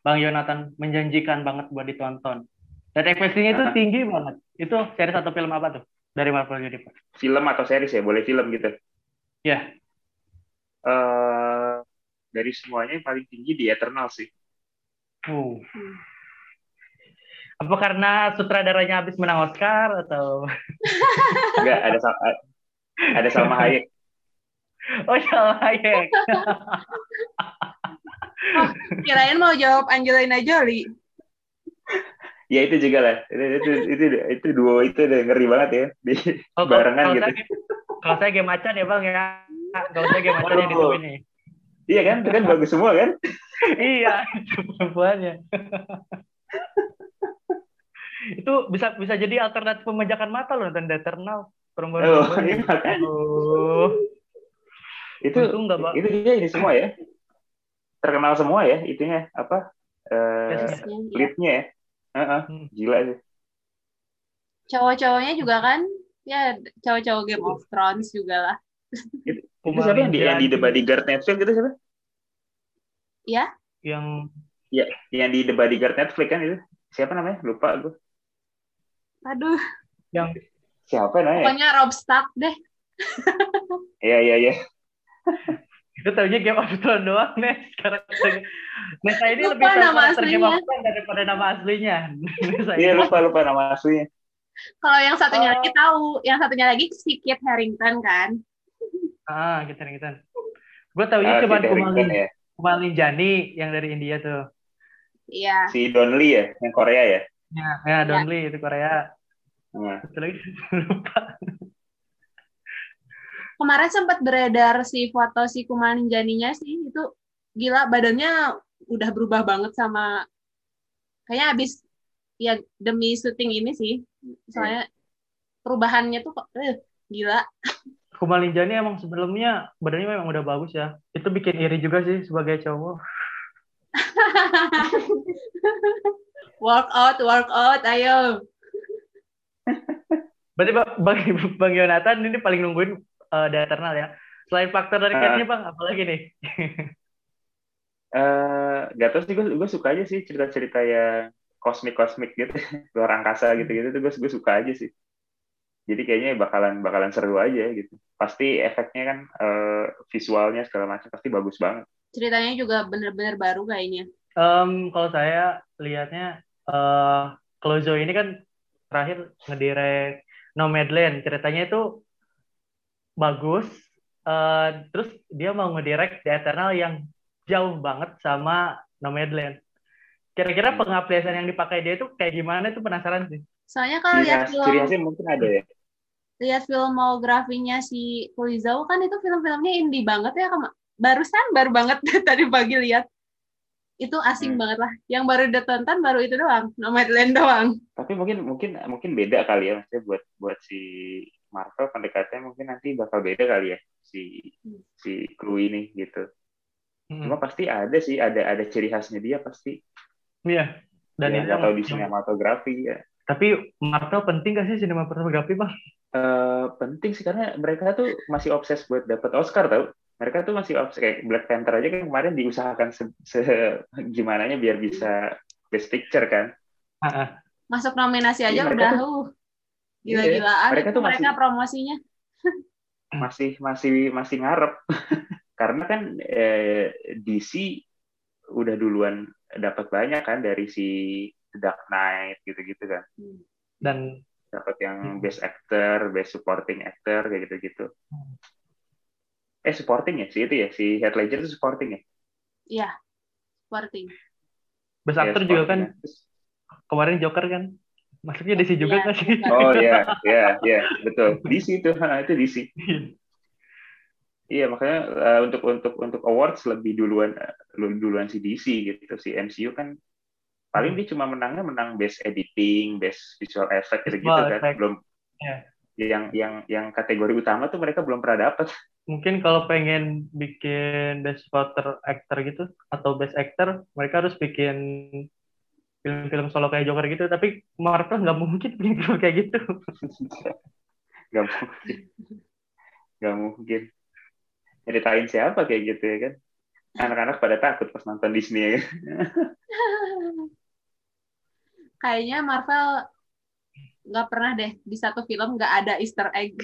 Bang Yonatan menjanjikan banget buat ditonton. Dan ekspektasinya itu Ah. tinggi banget. Itu series atau film apa tuh dari Marvel Universe? film atau series ya boleh film gitu Ya, eh dari semuanya yang paling tinggi di Eternal sih uh. Apa karena sutradaranya habis menang Oscar atau? enggak ada ada Salma Hayek Oh salah ya. Kirain mau jawab Angelina Jolie. ya itu juga lah itu itu itu, itu duo itu udah ngeri banget ya di Oh, barengan kalau gitu Saya, kalau saya game macan ya bang ya. Kalau saya game macan yang itu ini. iya kan itu kan bagus semua kan iya, itu perempuannya. Itu bisa bisa jadi alternatif pembajakan mata loh nonton The Eternal. Perempuan Oh, iya. Aduh. itu Untung nggak, Bang. itu dia ini semua ya. Terkenal semua ya itunya. Apa? Eh Yes, Iya. leadnya ya. Heeh, Hmm. gila sih. Cowok-cowoknya juga kan, ya cowok-cowok Game of Thrones juga lah. itu, itu siapa yang di, yang di The Bodyguard Netflix. Itu siapa? Ya, yang yang di The Bodyguard Netflix kan itu. Siapa namanya? Lupa gue aduh, yang siapa namanya pokoknya Rob Stark deh. iya iya iya itu taunya Game of Thrones doang nih sekarang nah saya ini Lupa lebih nama aslinya. Daripada nama aslinya Nessa iya lupa lupa nama aslinya Kalau yang satunya Oh. lagi tahu, yang satunya lagi si Kit Harington kan. ah gitu gitu gue taunya Ah, cuma Kumalin ya Kumalin Jani yang dari India tuh Iya. si Don Lee ya yang Korea ya Ya, ya Donly itu Korea. Nah, Satu lagi lupa. Kemarin sempat beredar si foto si Kumail Nanjiani-nya sih itu gila badannya udah berubah banget sama kayaknya abis ya demi syuting ini sih soalnya perubahannya tuh kok eh, gila Kumal Ninjani emang sebelumnya badannya memang udah bagus ya. Itu bikin iri juga sih sebagai cowok. work out work out ayo Berarti Bang, Bang, Yonatan ini paling nungguin uh, The Eternal ya. Selain faktor dari catnya Bang, apalagi nih? eh gak tau sih gue gue suka aja sih cerita-cerita yang kosmik kosmik gitu luar angkasa gitu gitu tuh gue gue suka aja sih. Jadi kayaknya bakalan bakalan seru aja gitu. Pasti efeknya kan eh, visualnya segala macam pasti bagus banget. Ceritanya juga bener-bener baru kayaknya. Em, kalau saya lihatnya eh Clozo ini kan terakhir ngedirect Nomadland. Ceritanya itu bagus. Eh, terus dia mau ngedirect The Eternal yang jauh banget sama Nomadland. Kira-kira pengaplikasian yang dipakai dia itu kayak gimana itu penasaran sih. soalnya kalau ciri lihat film ciri mungkin ada ya lihat filmografinya si Kurizao kan itu film-filmnya indie banget ya Kak. barusan baru banget tadi pagi lihat itu asing Hmm. banget lah yang baru ditonton baru itu doang Nomadland doang tapi mungkin mungkin mungkin beda kali ya maksudnya buat buat si Marvel pendekatannya mungkin nanti bakal beda kali ya si Hmm. si kru ini gitu Hmm. cuma pasti ada sih ada ada ciri khasnya dia pasti Iya. Dan ya, itu tahu di yang- sinematografi ya Tapi Marvel penting gak sih sinematografi bang? Eh, penting sih karena mereka tuh masih obses buat dapat Oscar tau mereka tuh masih obses kayak Black Panther aja kan kemarin diusahakan se, se- gimana biar bisa Best Picture kan. Masuk nominasi aja Iya, mereka udah tuh- uh gila-gilaan mereka tuh mereka masih- promosinya. Masih masih masih ngarep. Karena kan eh, DC udah duluan dapat banyak kan dari si The Dark Knight gitu-gitu kan. Dan dapat yang Hmm. best actor, best supporting actor kayak gitu-gitu. Eh supporting ya sih itu ya si Heath Ledger itu supporting ya. iya sporting Best Iya, Actor juga supporting kan ya. Kemarin Joker kan masuknya DC juga Iya, nggak sih? Oh iya, iya, iya, betul. DC itu, itu DC. Iya makanya eh, untuk untuk untuk awards lebih duluan eh, lebih duluan si DC gitu. Si MCU kan paling Hmm. dia cuma menangnya menang best editing, best visual effect gitu, Visual kan. effect. Belum Iya. yang yang yang kategori utama tuh mereka belum pernah dapat. Mungkin kalau pengen bikin Best Supporter Actor gitu atau Best Actor, mereka harus bikin film-film solo kayak Joker gitu. Tapi Marvel nggak mungkin bikin film kayak gitu. Gak mungkin. Gak mungkin. Nyeritain siapa kayak gitu ya kan. Anak-anak pada takut pas nonton Disney ya kan. kayaknya Marvel nggak pernah deh di satu film nggak ada Easter egg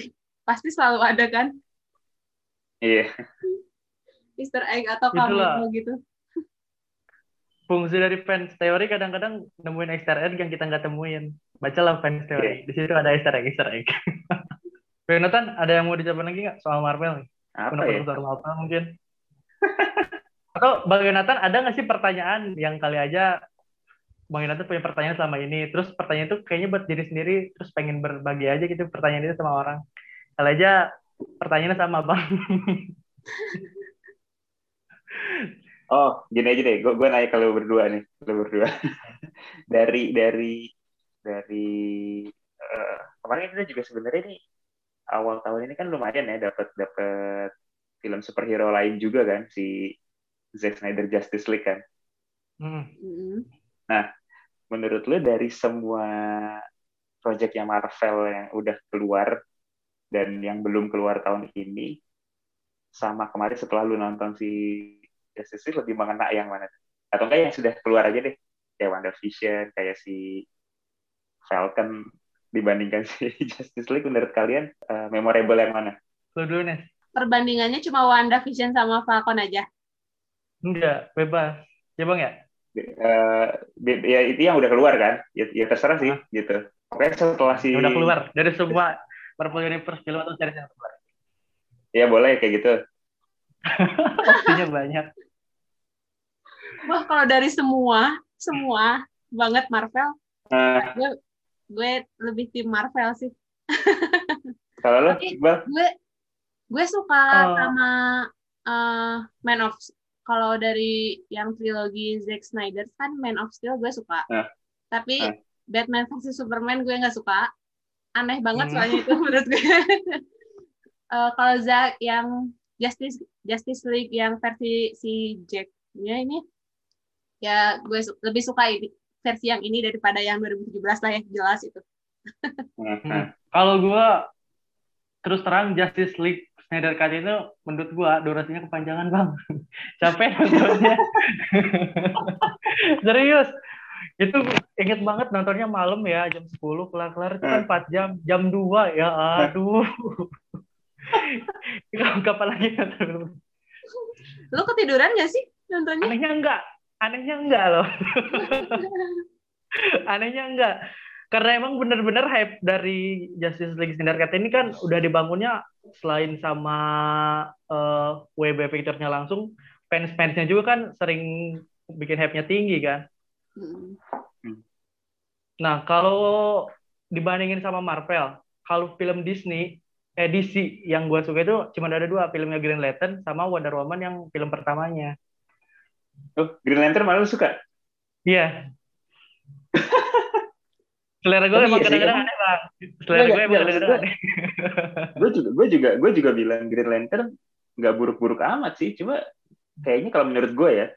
pasti selalu ada kan Iya. Easter egg atau Itulah. cameo gitu Fungsi dari fans teori kadang-kadang nemuin Easter egg yang kita nggak temuin. Bacalah fans teori. Di situ ada Easter egg, Easter egg. Jonathan, ada yang mau dicoba lagi nggak soal Marvel nih? Apa Untuk ya? soal Marvel mungkin. Atau Bang Yonatan ada nggak sih pertanyaan yang kali aja Bang Yonatan punya pertanyaan selama ini, terus pertanyaan itu kayaknya buat diri sendiri, terus pengen berbagi aja gitu pertanyaan itu sama orang. Kali aja pertanyaannya sama Bang. Oh, gini aja deh. Gue gue nanya kalau berdua nih, kalau berdua. dari dari dari eh, kemarin kita juga sebenarnya nih awal tahun ini kan lumayan ya dapat dapat film superhero lain juga kan si Zack Snyder Justice League kan. Hmm. Mm-mm. Menurut lu dari semua proyeknya Marvel yang udah keluar dan yang belum keluar tahun ini sama kemarin setelah lu nonton si Justice League lebih mengena yang mana? Atau enggak yang sudah keluar aja deh. Kayak WandaVision, kayak si Falcon dibandingkan si Justice League menurut kalian eh, memorable yang mana? Lu dulu nih. perbandingannya cuma WandaVision sama Falcon aja Enggak, bebas. Ya Bang ya? Eh, be- ya itu yang udah keluar kan? Ya, ya terserah sih gitu. Oke setelah si udah keluar dari semua Marvel Universe film atau series yang keluar. Ya boleh kayak gitu. Opsinya banyak. wah kalau dari semua semua banget Marvel Uh, gue gue lebih tim Marvel sih. kalau lo, gue gue suka Oh. sama eh, Man of kalau dari yang trilogi Zack Snyder kan Man of Steel gue suka. Ah. Tapi Ah. Batman versus Superman gue nggak suka. Aneh banget Hmm. soalnya itu menurut gue. Eh, kalau Zack yang Justice Justice League yang versi si Jack-nya ini ya gue su- lebih suka ini, versi yang ini daripada yang 2017 lah ya jelas itu. Uh, Hmm. Kalau gua terus terang Justice League Snyder Cut itu menurut gua durasinya kepanjangan bang. Capek nontonnya. Serius. Itu inget banget nontonnya malam ya jam 10 kelar-kelar itu kan 4 jam. Jam 2 ya aduh. Kapan lagi nonton? Lo ketiduran gak sih nontonnya? Anehnya enggak. Anehnya enggak loh. Anehnya enggak. Karena emang bener-bener hype dari Justice League Snyder Cut ini kan udah dibangunnya selain sama eh, WB Picture-nya langsung, fans-fansnya juga kan sering bikin hype-nya tinggi kan. Mm. Nah, kalau dibandingin sama Marvel, kalau film Disney, eh DC yang gue suka itu cuma ada dua, filmnya Green Lantern sama Wonder Woman yang film pertamanya. Oh, Green Lantern malah lu suka? Iya. Selera gue Oh, emang iya sih, kadang-kadang emang. aneh bang. Selera Enggak, gue emang enggak, kadang-kadang aneh. gue juga gue juga gue juga bilang Green Lantern nggak buruk-buruk amat sih cuma kayaknya kalau menurut gue ya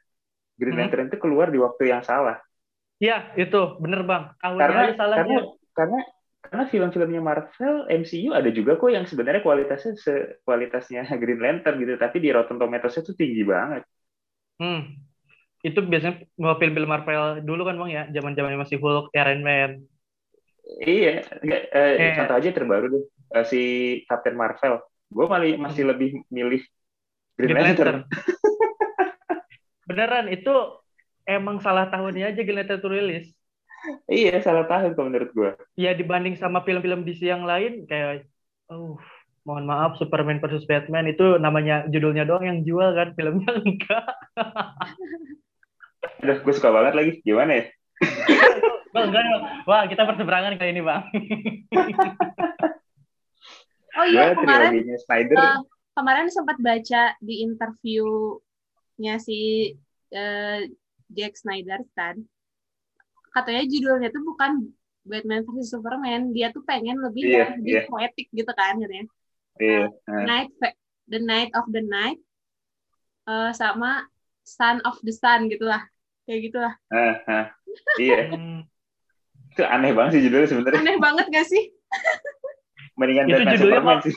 Green Hmm. Lantern itu keluar di waktu yang salah Iya, itu bener bang. Tahunnya karena salahnya. karena karena karena film-filmnya Marvel MCU ada juga kok yang sebenarnya kualitasnya sekualitasnya Green Lantern gitu tapi di Rotten Tomatoes itu tinggi banget Hmm. Itu biasanya film-film Marvel dulu kan bang ya, zaman-zaman masih Hulk, Iron Man. iya eh, Iya. contoh aja terbaru deh eh, si Captain Marvel gue malah masih lebih milih Green, Green Lantern, Beneran itu emang salah tahunnya aja Green Lantern tuh rilis. iya salah tahun kalau menurut gue Ya dibanding sama film-film DC yang lain kayak, oh mohon maaf Superman versus Batman itu namanya judulnya doang yang jual kan filmnya enggak. Aduh, gue suka banget lagi gimana ya Bang, enggak, Bang. Wah, kita berseberangan kali ini, Bang. Oh iya kemarin eh, kemarin sempat baca di interviewnya si eh, Jack Snyder kan. Katanya judulnya tuh bukan Batman versus Superman. Dia tuh pengen lebih Iya, yang lebih iya. poetik gitu kan katanya. Iya nah. Night The Night of the Night eh, sama Son of the Sun gitulah. Kayak gitulah. Ah, ah. iya. Itu aneh banget sih judulnya sebenarnya. Aneh banget gak sih? Mendingan Itu Batman judulnya Superman sih.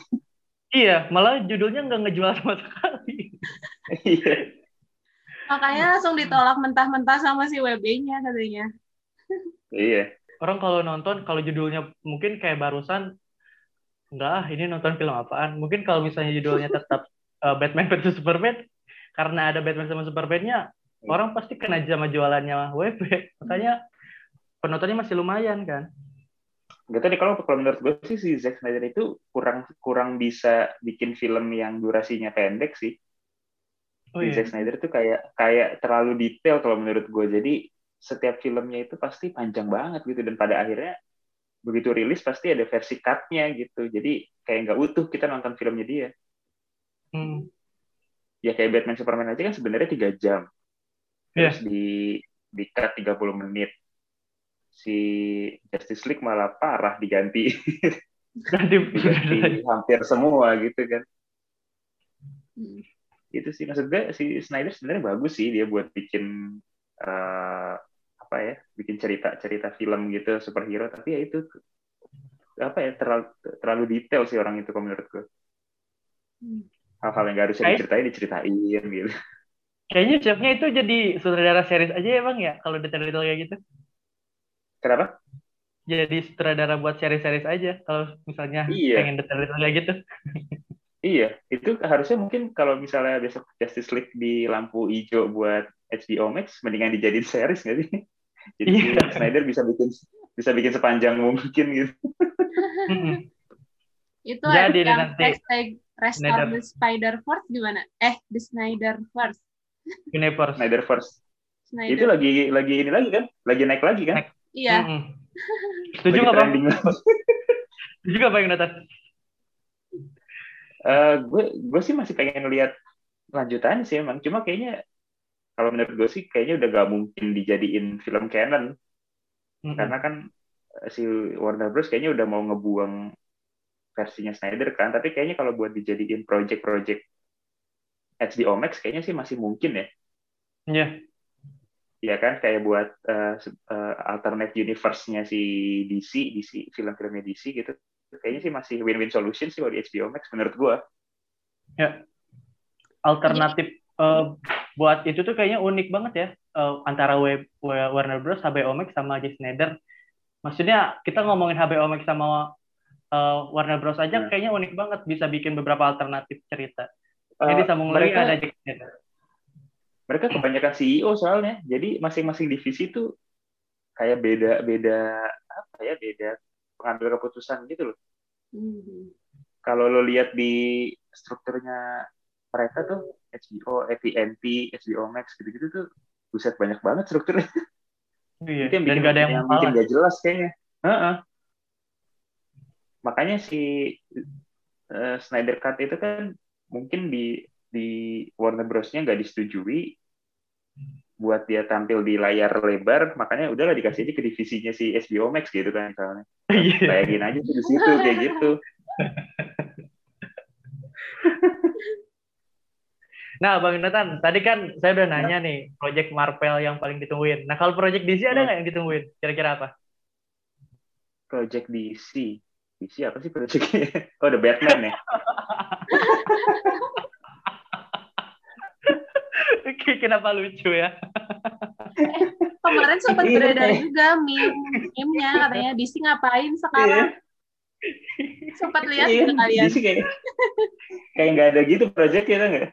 Iya, malah judulnya nggak ngejual sama sekali. iya makanya langsung ditolak mentah-mentah sama si WB-nya katanya iya Orang kalau nonton, kalau judulnya mungkin kayak barusan, enggak, ah, ini nonton film apaan. Mungkin kalau misalnya judulnya tetap uh, Batman versus Superman, karena ada Batman sama Superman-nya, orang pasti kena sama jualannya WB. Makanya penontonnya masih lumayan kan. Gak tau deh kalau kalau menurut gue sih si Zack Snyder itu kurang kurang bisa bikin film yang durasinya pendek sih. Oh Si iya. Zack Snyder tuh kayak kayak terlalu detail kalau menurut gue. Jadi setiap filmnya itu pasti panjang banget gitu dan pada akhirnya begitu rilis pasti ada versi cut-nya gitu. Jadi kayak nggak utuh kita nonton filmnya dia. Hmm. Ya kayak Batman Superman aja kan sebenarnya tiga jam. Iya. Terus di di cut 30 menit. Si Justice League malah parah diganti diganti hampir semua gitu kan. Itu sih maksud gue si Snyder sebenarnya bagus sih dia buat bikin eh, apa ya bikin cerita cerita film gitu superhero tapi ya itu apa ya terlalu terlalu detail sih orang itu kalau menurut gue Hmm. hal-hal yang gak harusnya diceritain diceritain gitu Kayaknya chefnya itu jadi sutradara series aja ya bang ya, kalau detail-detail kayak gitu. kenapa Jadi sutradara buat series-series aja, kalau misalnya Iya. pengen detail-detail kayak gitu. iya itu harusnya mungkin kalau misalnya besok Justice League di lampu hijau buat HBO Max mendingan dijadiin series nggak sih jadi Iya. Snyder bisa bikin bisa bikin sepanjang mungkin gitu. Itu Jadi ada yang nanti hashtag Restore Snyder. the Spider Verse gimana? Eh, the Snyder Verse. Universe. Snyder Snyder. itu lagi lagi ini lagi kan lagi naik lagi kan Naik. Iya. Mm-mm. Setuju nggak bang? Setuju nggak bang Nathan? Uh, gue gue sih masih pengen lihat lanjutannya sih emang. Cuma kayaknya kalau menurut gue sih kayaknya udah gak mungkin dijadiin film canon. Mm-hmm. Karena kan eh, si Warner Bros kayaknya udah mau ngebuang versinya Snyder kan. Tapi kayaknya kalau buat dijadiin project-project HBO Max kayaknya sih masih mungkin ya. Iya. Yeah. Iya kan kayak buat uh, uh, alternate universe-nya si DC, DC film-filmnya DC gitu. Kayaknya sih masih win-win solution sih buat HBO Max menurut gua. Ya. Alternatif uh, buat itu tuh kayaknya unik banget ya uh, antara web Warner Bros, HBO Max sama Jack Snyder. Maksudnya kita ngomongin HBO Max sama uh, Warner Bros aja hmm. kayaknya unik banget bisa bikin beberapa alternatif cerita. Jadi sambung lagi ada Jack Snyder mereka kebanyakan CEO soalnya jadi masing-masing divisi itu kayak beda beda apa ya beda pengambil keputusan gitu loh mm-hmm. kalau lo lihat di strukturnya mereka tuh HBO, AT&T, HBO Max gitu-gitu tuh buset banyak banget strukturnya. Iya, itu yang bikin, gak ada yang, yang bikin gak jelas kayaknya. Uh-uh. Makanya si uh, Snyder Cut itu kan mungkin di di Warner Bros-nya nggak disetujui buat dia tampil di layar lebar, makanya udahlah dikasih aja ke divisinya si HBO Max gitu kan misalnya. Iya. Bayangin aja di situ kayak gitu. Nah, Bang Nathan, tadi kan saya udah nanya nih, project Marvel yang paling ditungguin. Nah, kalau project DC ada nggak yang ditungguin? Kira-kira apa? Project DC? DC apa sih projectnya? Oh, The Batman ya? Kenapa lucu ya? eh, kemarin sempat iya. beredar juga meme nya katanya DC ngapain sekarang? Iya. sempat lihat iya, kalian? DC kayak kayak nggak ada gitu project ya nggak?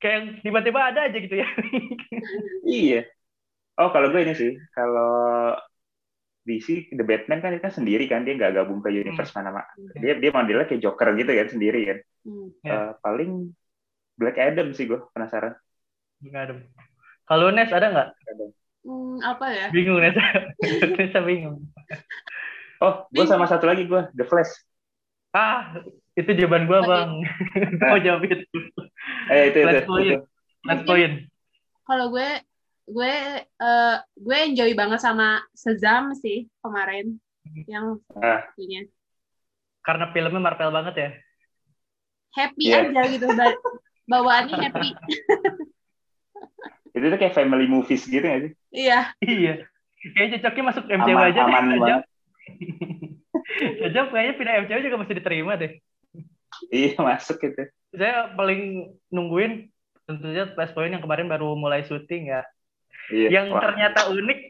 Kayak tiba-tiba ada aja gitu ya? iya. Oh kalau gue ini sih, kalau DC The Batman kan dia kan sendiri kan dia nggak gabung ke universe hmm. mana mana dia dia modelnya kayak Joker gitu kan sendiri kan hmm. uh, paling Black Adam sih gue penasaran. Black Adam. Kalau Nes ada nggak? Hmm, apa ya? Bingung Nes. Nes bingung. Oh gue sama satu lagi gue The Flash. Ah itu jawaban gue bang. Mau jawab itu. Eh itu Flash itu, point. itu. Flash point. Kalau gue gue uh, gue enjoy banget sama Sezam sih kemarin. Yang ah. punya. Karena filmnya Marvel banget ya. Happy yeah. aja gitu bawaannya happy. itu tuh kayak family movies gitu gak sih? Iya. Iya. Kayak cocoknya masuk MCU aman, aja. Aman deh. banget. Cocok kayaknya pindah MCU juga masih diterima deh. Iya masuk gitu. Saya paling nungguin tentunya Flashpoint yang kemarin baru mulai syuting ya. Iya. Yang Wah. ternyata unik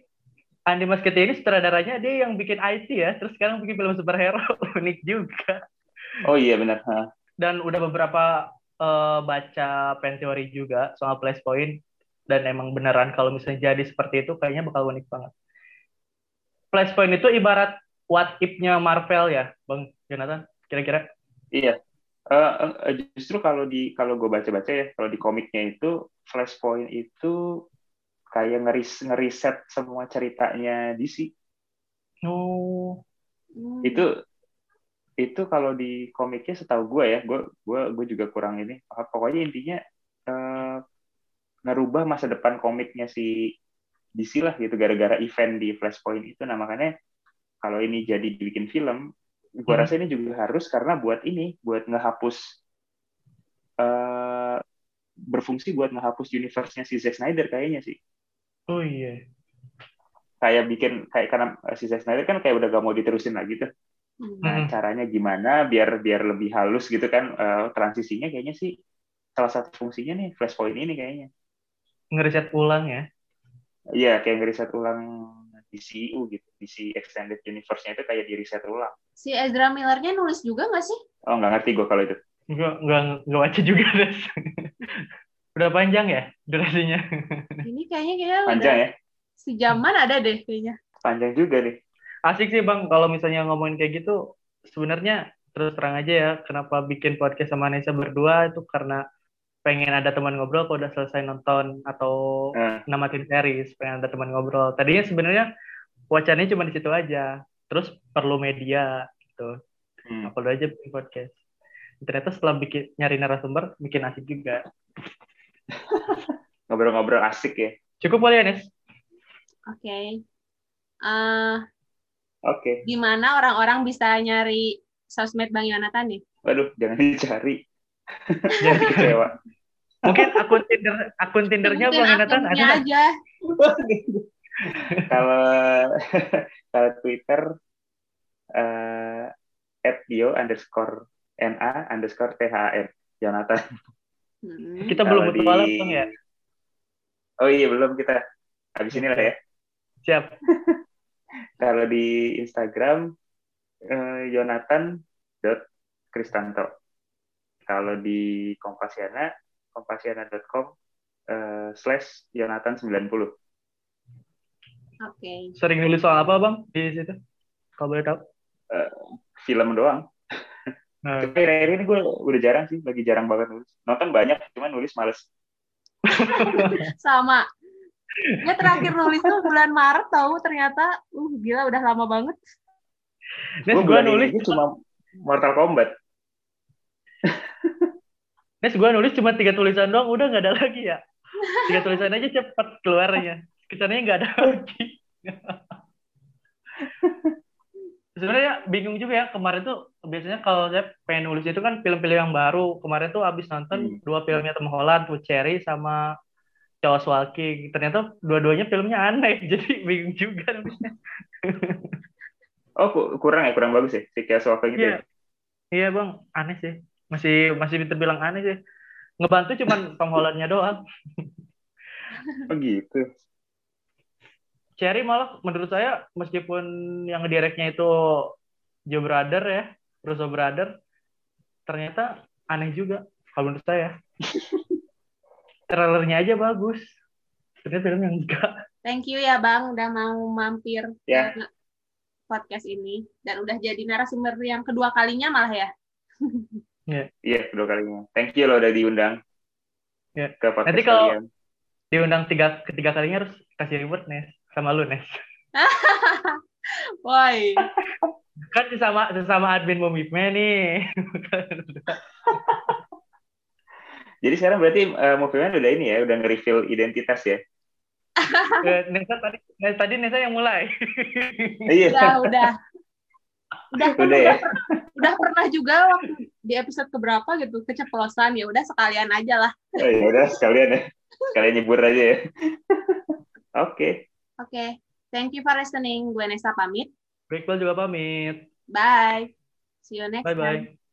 Andi Muschietti ini sutradaranya dia yang bikin IT ya, terus sekarang bikin film superhero unik juga. Oh iya benar. Dan udah beberapa uh, baca pen teori juga soal flashpoint dan emang beneran kalau misalnya jadi seperti itu kayaknya bakal unik banget. Flashpoint itu ibarat what if-nya Marvel ya, Bang Jonathan, kira-kira? Iya. Uh, uh, justru kalau di kalau gue baca-baca ya, kalau di komiknya itu Flashpoint itu kayak ngeris ngeriset semua ceritanya DC. Oh. Itu itu kalau di komiknya setahu gue ya gue gue gue juga kurang ini pokoknya intinya uh, ngerubah masa depan komiknya si DC lah gitu gara-gara event di Flashpoint itu. Nah makanya kalau ini jadi dibikin film gue hmm. rasa ini juga harus karena buat ini buat ngehapus uh, berfungsi buat ngehapus universe-nya si Zack Snyder kayaknya sih. Oh iya. Kayak bikin kayak karena si Zack Snyder kan kayak udah gak mau diterusin lagi tuh Nah, hmm. caranya gimana biar biar lebih halus gitu kan uh, transisinya kayaknya sih salah satu fungsinya nih flashpoint ini kayaknya. Ngeriset ulang ya. Iya, kayak ngeriset ulang DCU gitu. DC Extended Universe-nya itu kayak di reset ulang. Si Ezra Miller-nya nulis juga nggak sih? Oh, nggak ngerti gue kalau itu. Nggak, nggak, nggak baca juga, deh. udah panjang ya durasinya? Ini kayaknya kayak panjang udah ya? Sejaman ada deh kayaknya. Panjang juga nih asik sih bang kalau misalnya ngomongin kayak gitu sebenarnya terus terang aja ya kenapa bikin podcast sama Nesa berdua itu karena pengen ada teman ngobrol kalau udah selesai nonton atau uh. namatin series pengen ada teman ngobrol tadinya sebenarnya wacananya cuma di situ aja. Terus perlu media gitu. Hmm. Upload aja bikin podcast. Ternyata setelah bikin nyari narasumber, bikin asik juga. Ngobrol-ngobrol asik ya. Cukup boleh ya, Nes? Oke. Eh, Oke. gimana orang-orang bisa nyari sosmed Bang Yonatan nih? Waduh, jangan dicari. Jadi kecewa. Mungkin akun Tinder, akun Tindernya Bang Yonatan ada aja. kalau kalau Twitter eh at bio underscore na underscore thr Jonathan. Hmm. Kita belum di- Bang ya? Oh iya belum kita. Habis ini lah ya. Siap. Kalau di Instagram eh, Jonathan dot Kristanto. Kalau di Kompasiana kompasiana.com eh, slash Jonathan 90. Oke. Sering nulis soal apa Bang di situ? Kalau boleh tahu. Film doang. Nah, Tapi akhir ini gue udah jarang sih, lagi jarang banget nulis. Nonton banyak, cuman nulis males. Sama. Ya terakhir nulis tuh bulan Maret tahu ternyata uh gila udah lama banget. Nes Gue nulis ini cuma Mortal Kombat. Nes gua nulis cuma tiga tulisan doang, udah nggak ada lagi ya. Tiga tulisan aja cepet keluarnya. Kesannya nggak ada lagi. Sebenarnya bingung juga ya kemarin tuh biasanya kalau saya pengen nulis itu kan film-film yang baru. Kemarin tuh abis nonton Hmm. dua filmnya Tom Holland, Cherry sama Chaos Walking. Ternyata dua-duanya filmnya aneh, jadi bingung juga nulisnya. Oh, ku- kurang ya, kurang bagus ya. Si Chaos Walking gitu Iya, ya. iya bang, aneh sih. Masih masih terbilang aneh sih. Ngebantu cuman Tom Hollandnya doang. Oh gitu. Cherry malah menurut saya meskipun yang direknya itu Joe Brother ya, Russo Brother, ternyata aneh juga kalau menurut saya. Trailernya aja bagus. Ternyata filmnya enggak. Thank you ya Bang udah mau mampir Ya. ke podcast ini dan udah jadi narasumber yang kedua kalinya malah ya. Iya, kedua kalinya. Thank you loh udah diundang. Ya. Ke podcast Nanti kalau- kalian. Diundang tiga ketiga kalinya harus kasih reward Nes sama lu Nes. Woi. Kan sesama sesama admin Momipme nih. Jadi sekarang berarti uh, movie-nya udah ini ya, udah nge-reveal identitas ya. Eh, Nesa tadi Nes, tadi Nesa yang mulai. Iya. Udah, udah. Udah, kan Udah udah, ya? per- udah pernah juga waktu di episode keberapa gitu keceplosan ya udah sekalian aja lah. Oh, ya udah sekalian ya. Sekalian nyebur aja ya. Oke. Oke. Thank you for listening. Gue Nesa pamit. Iqbal juga pamit. Bye. See you next Bye time. bye.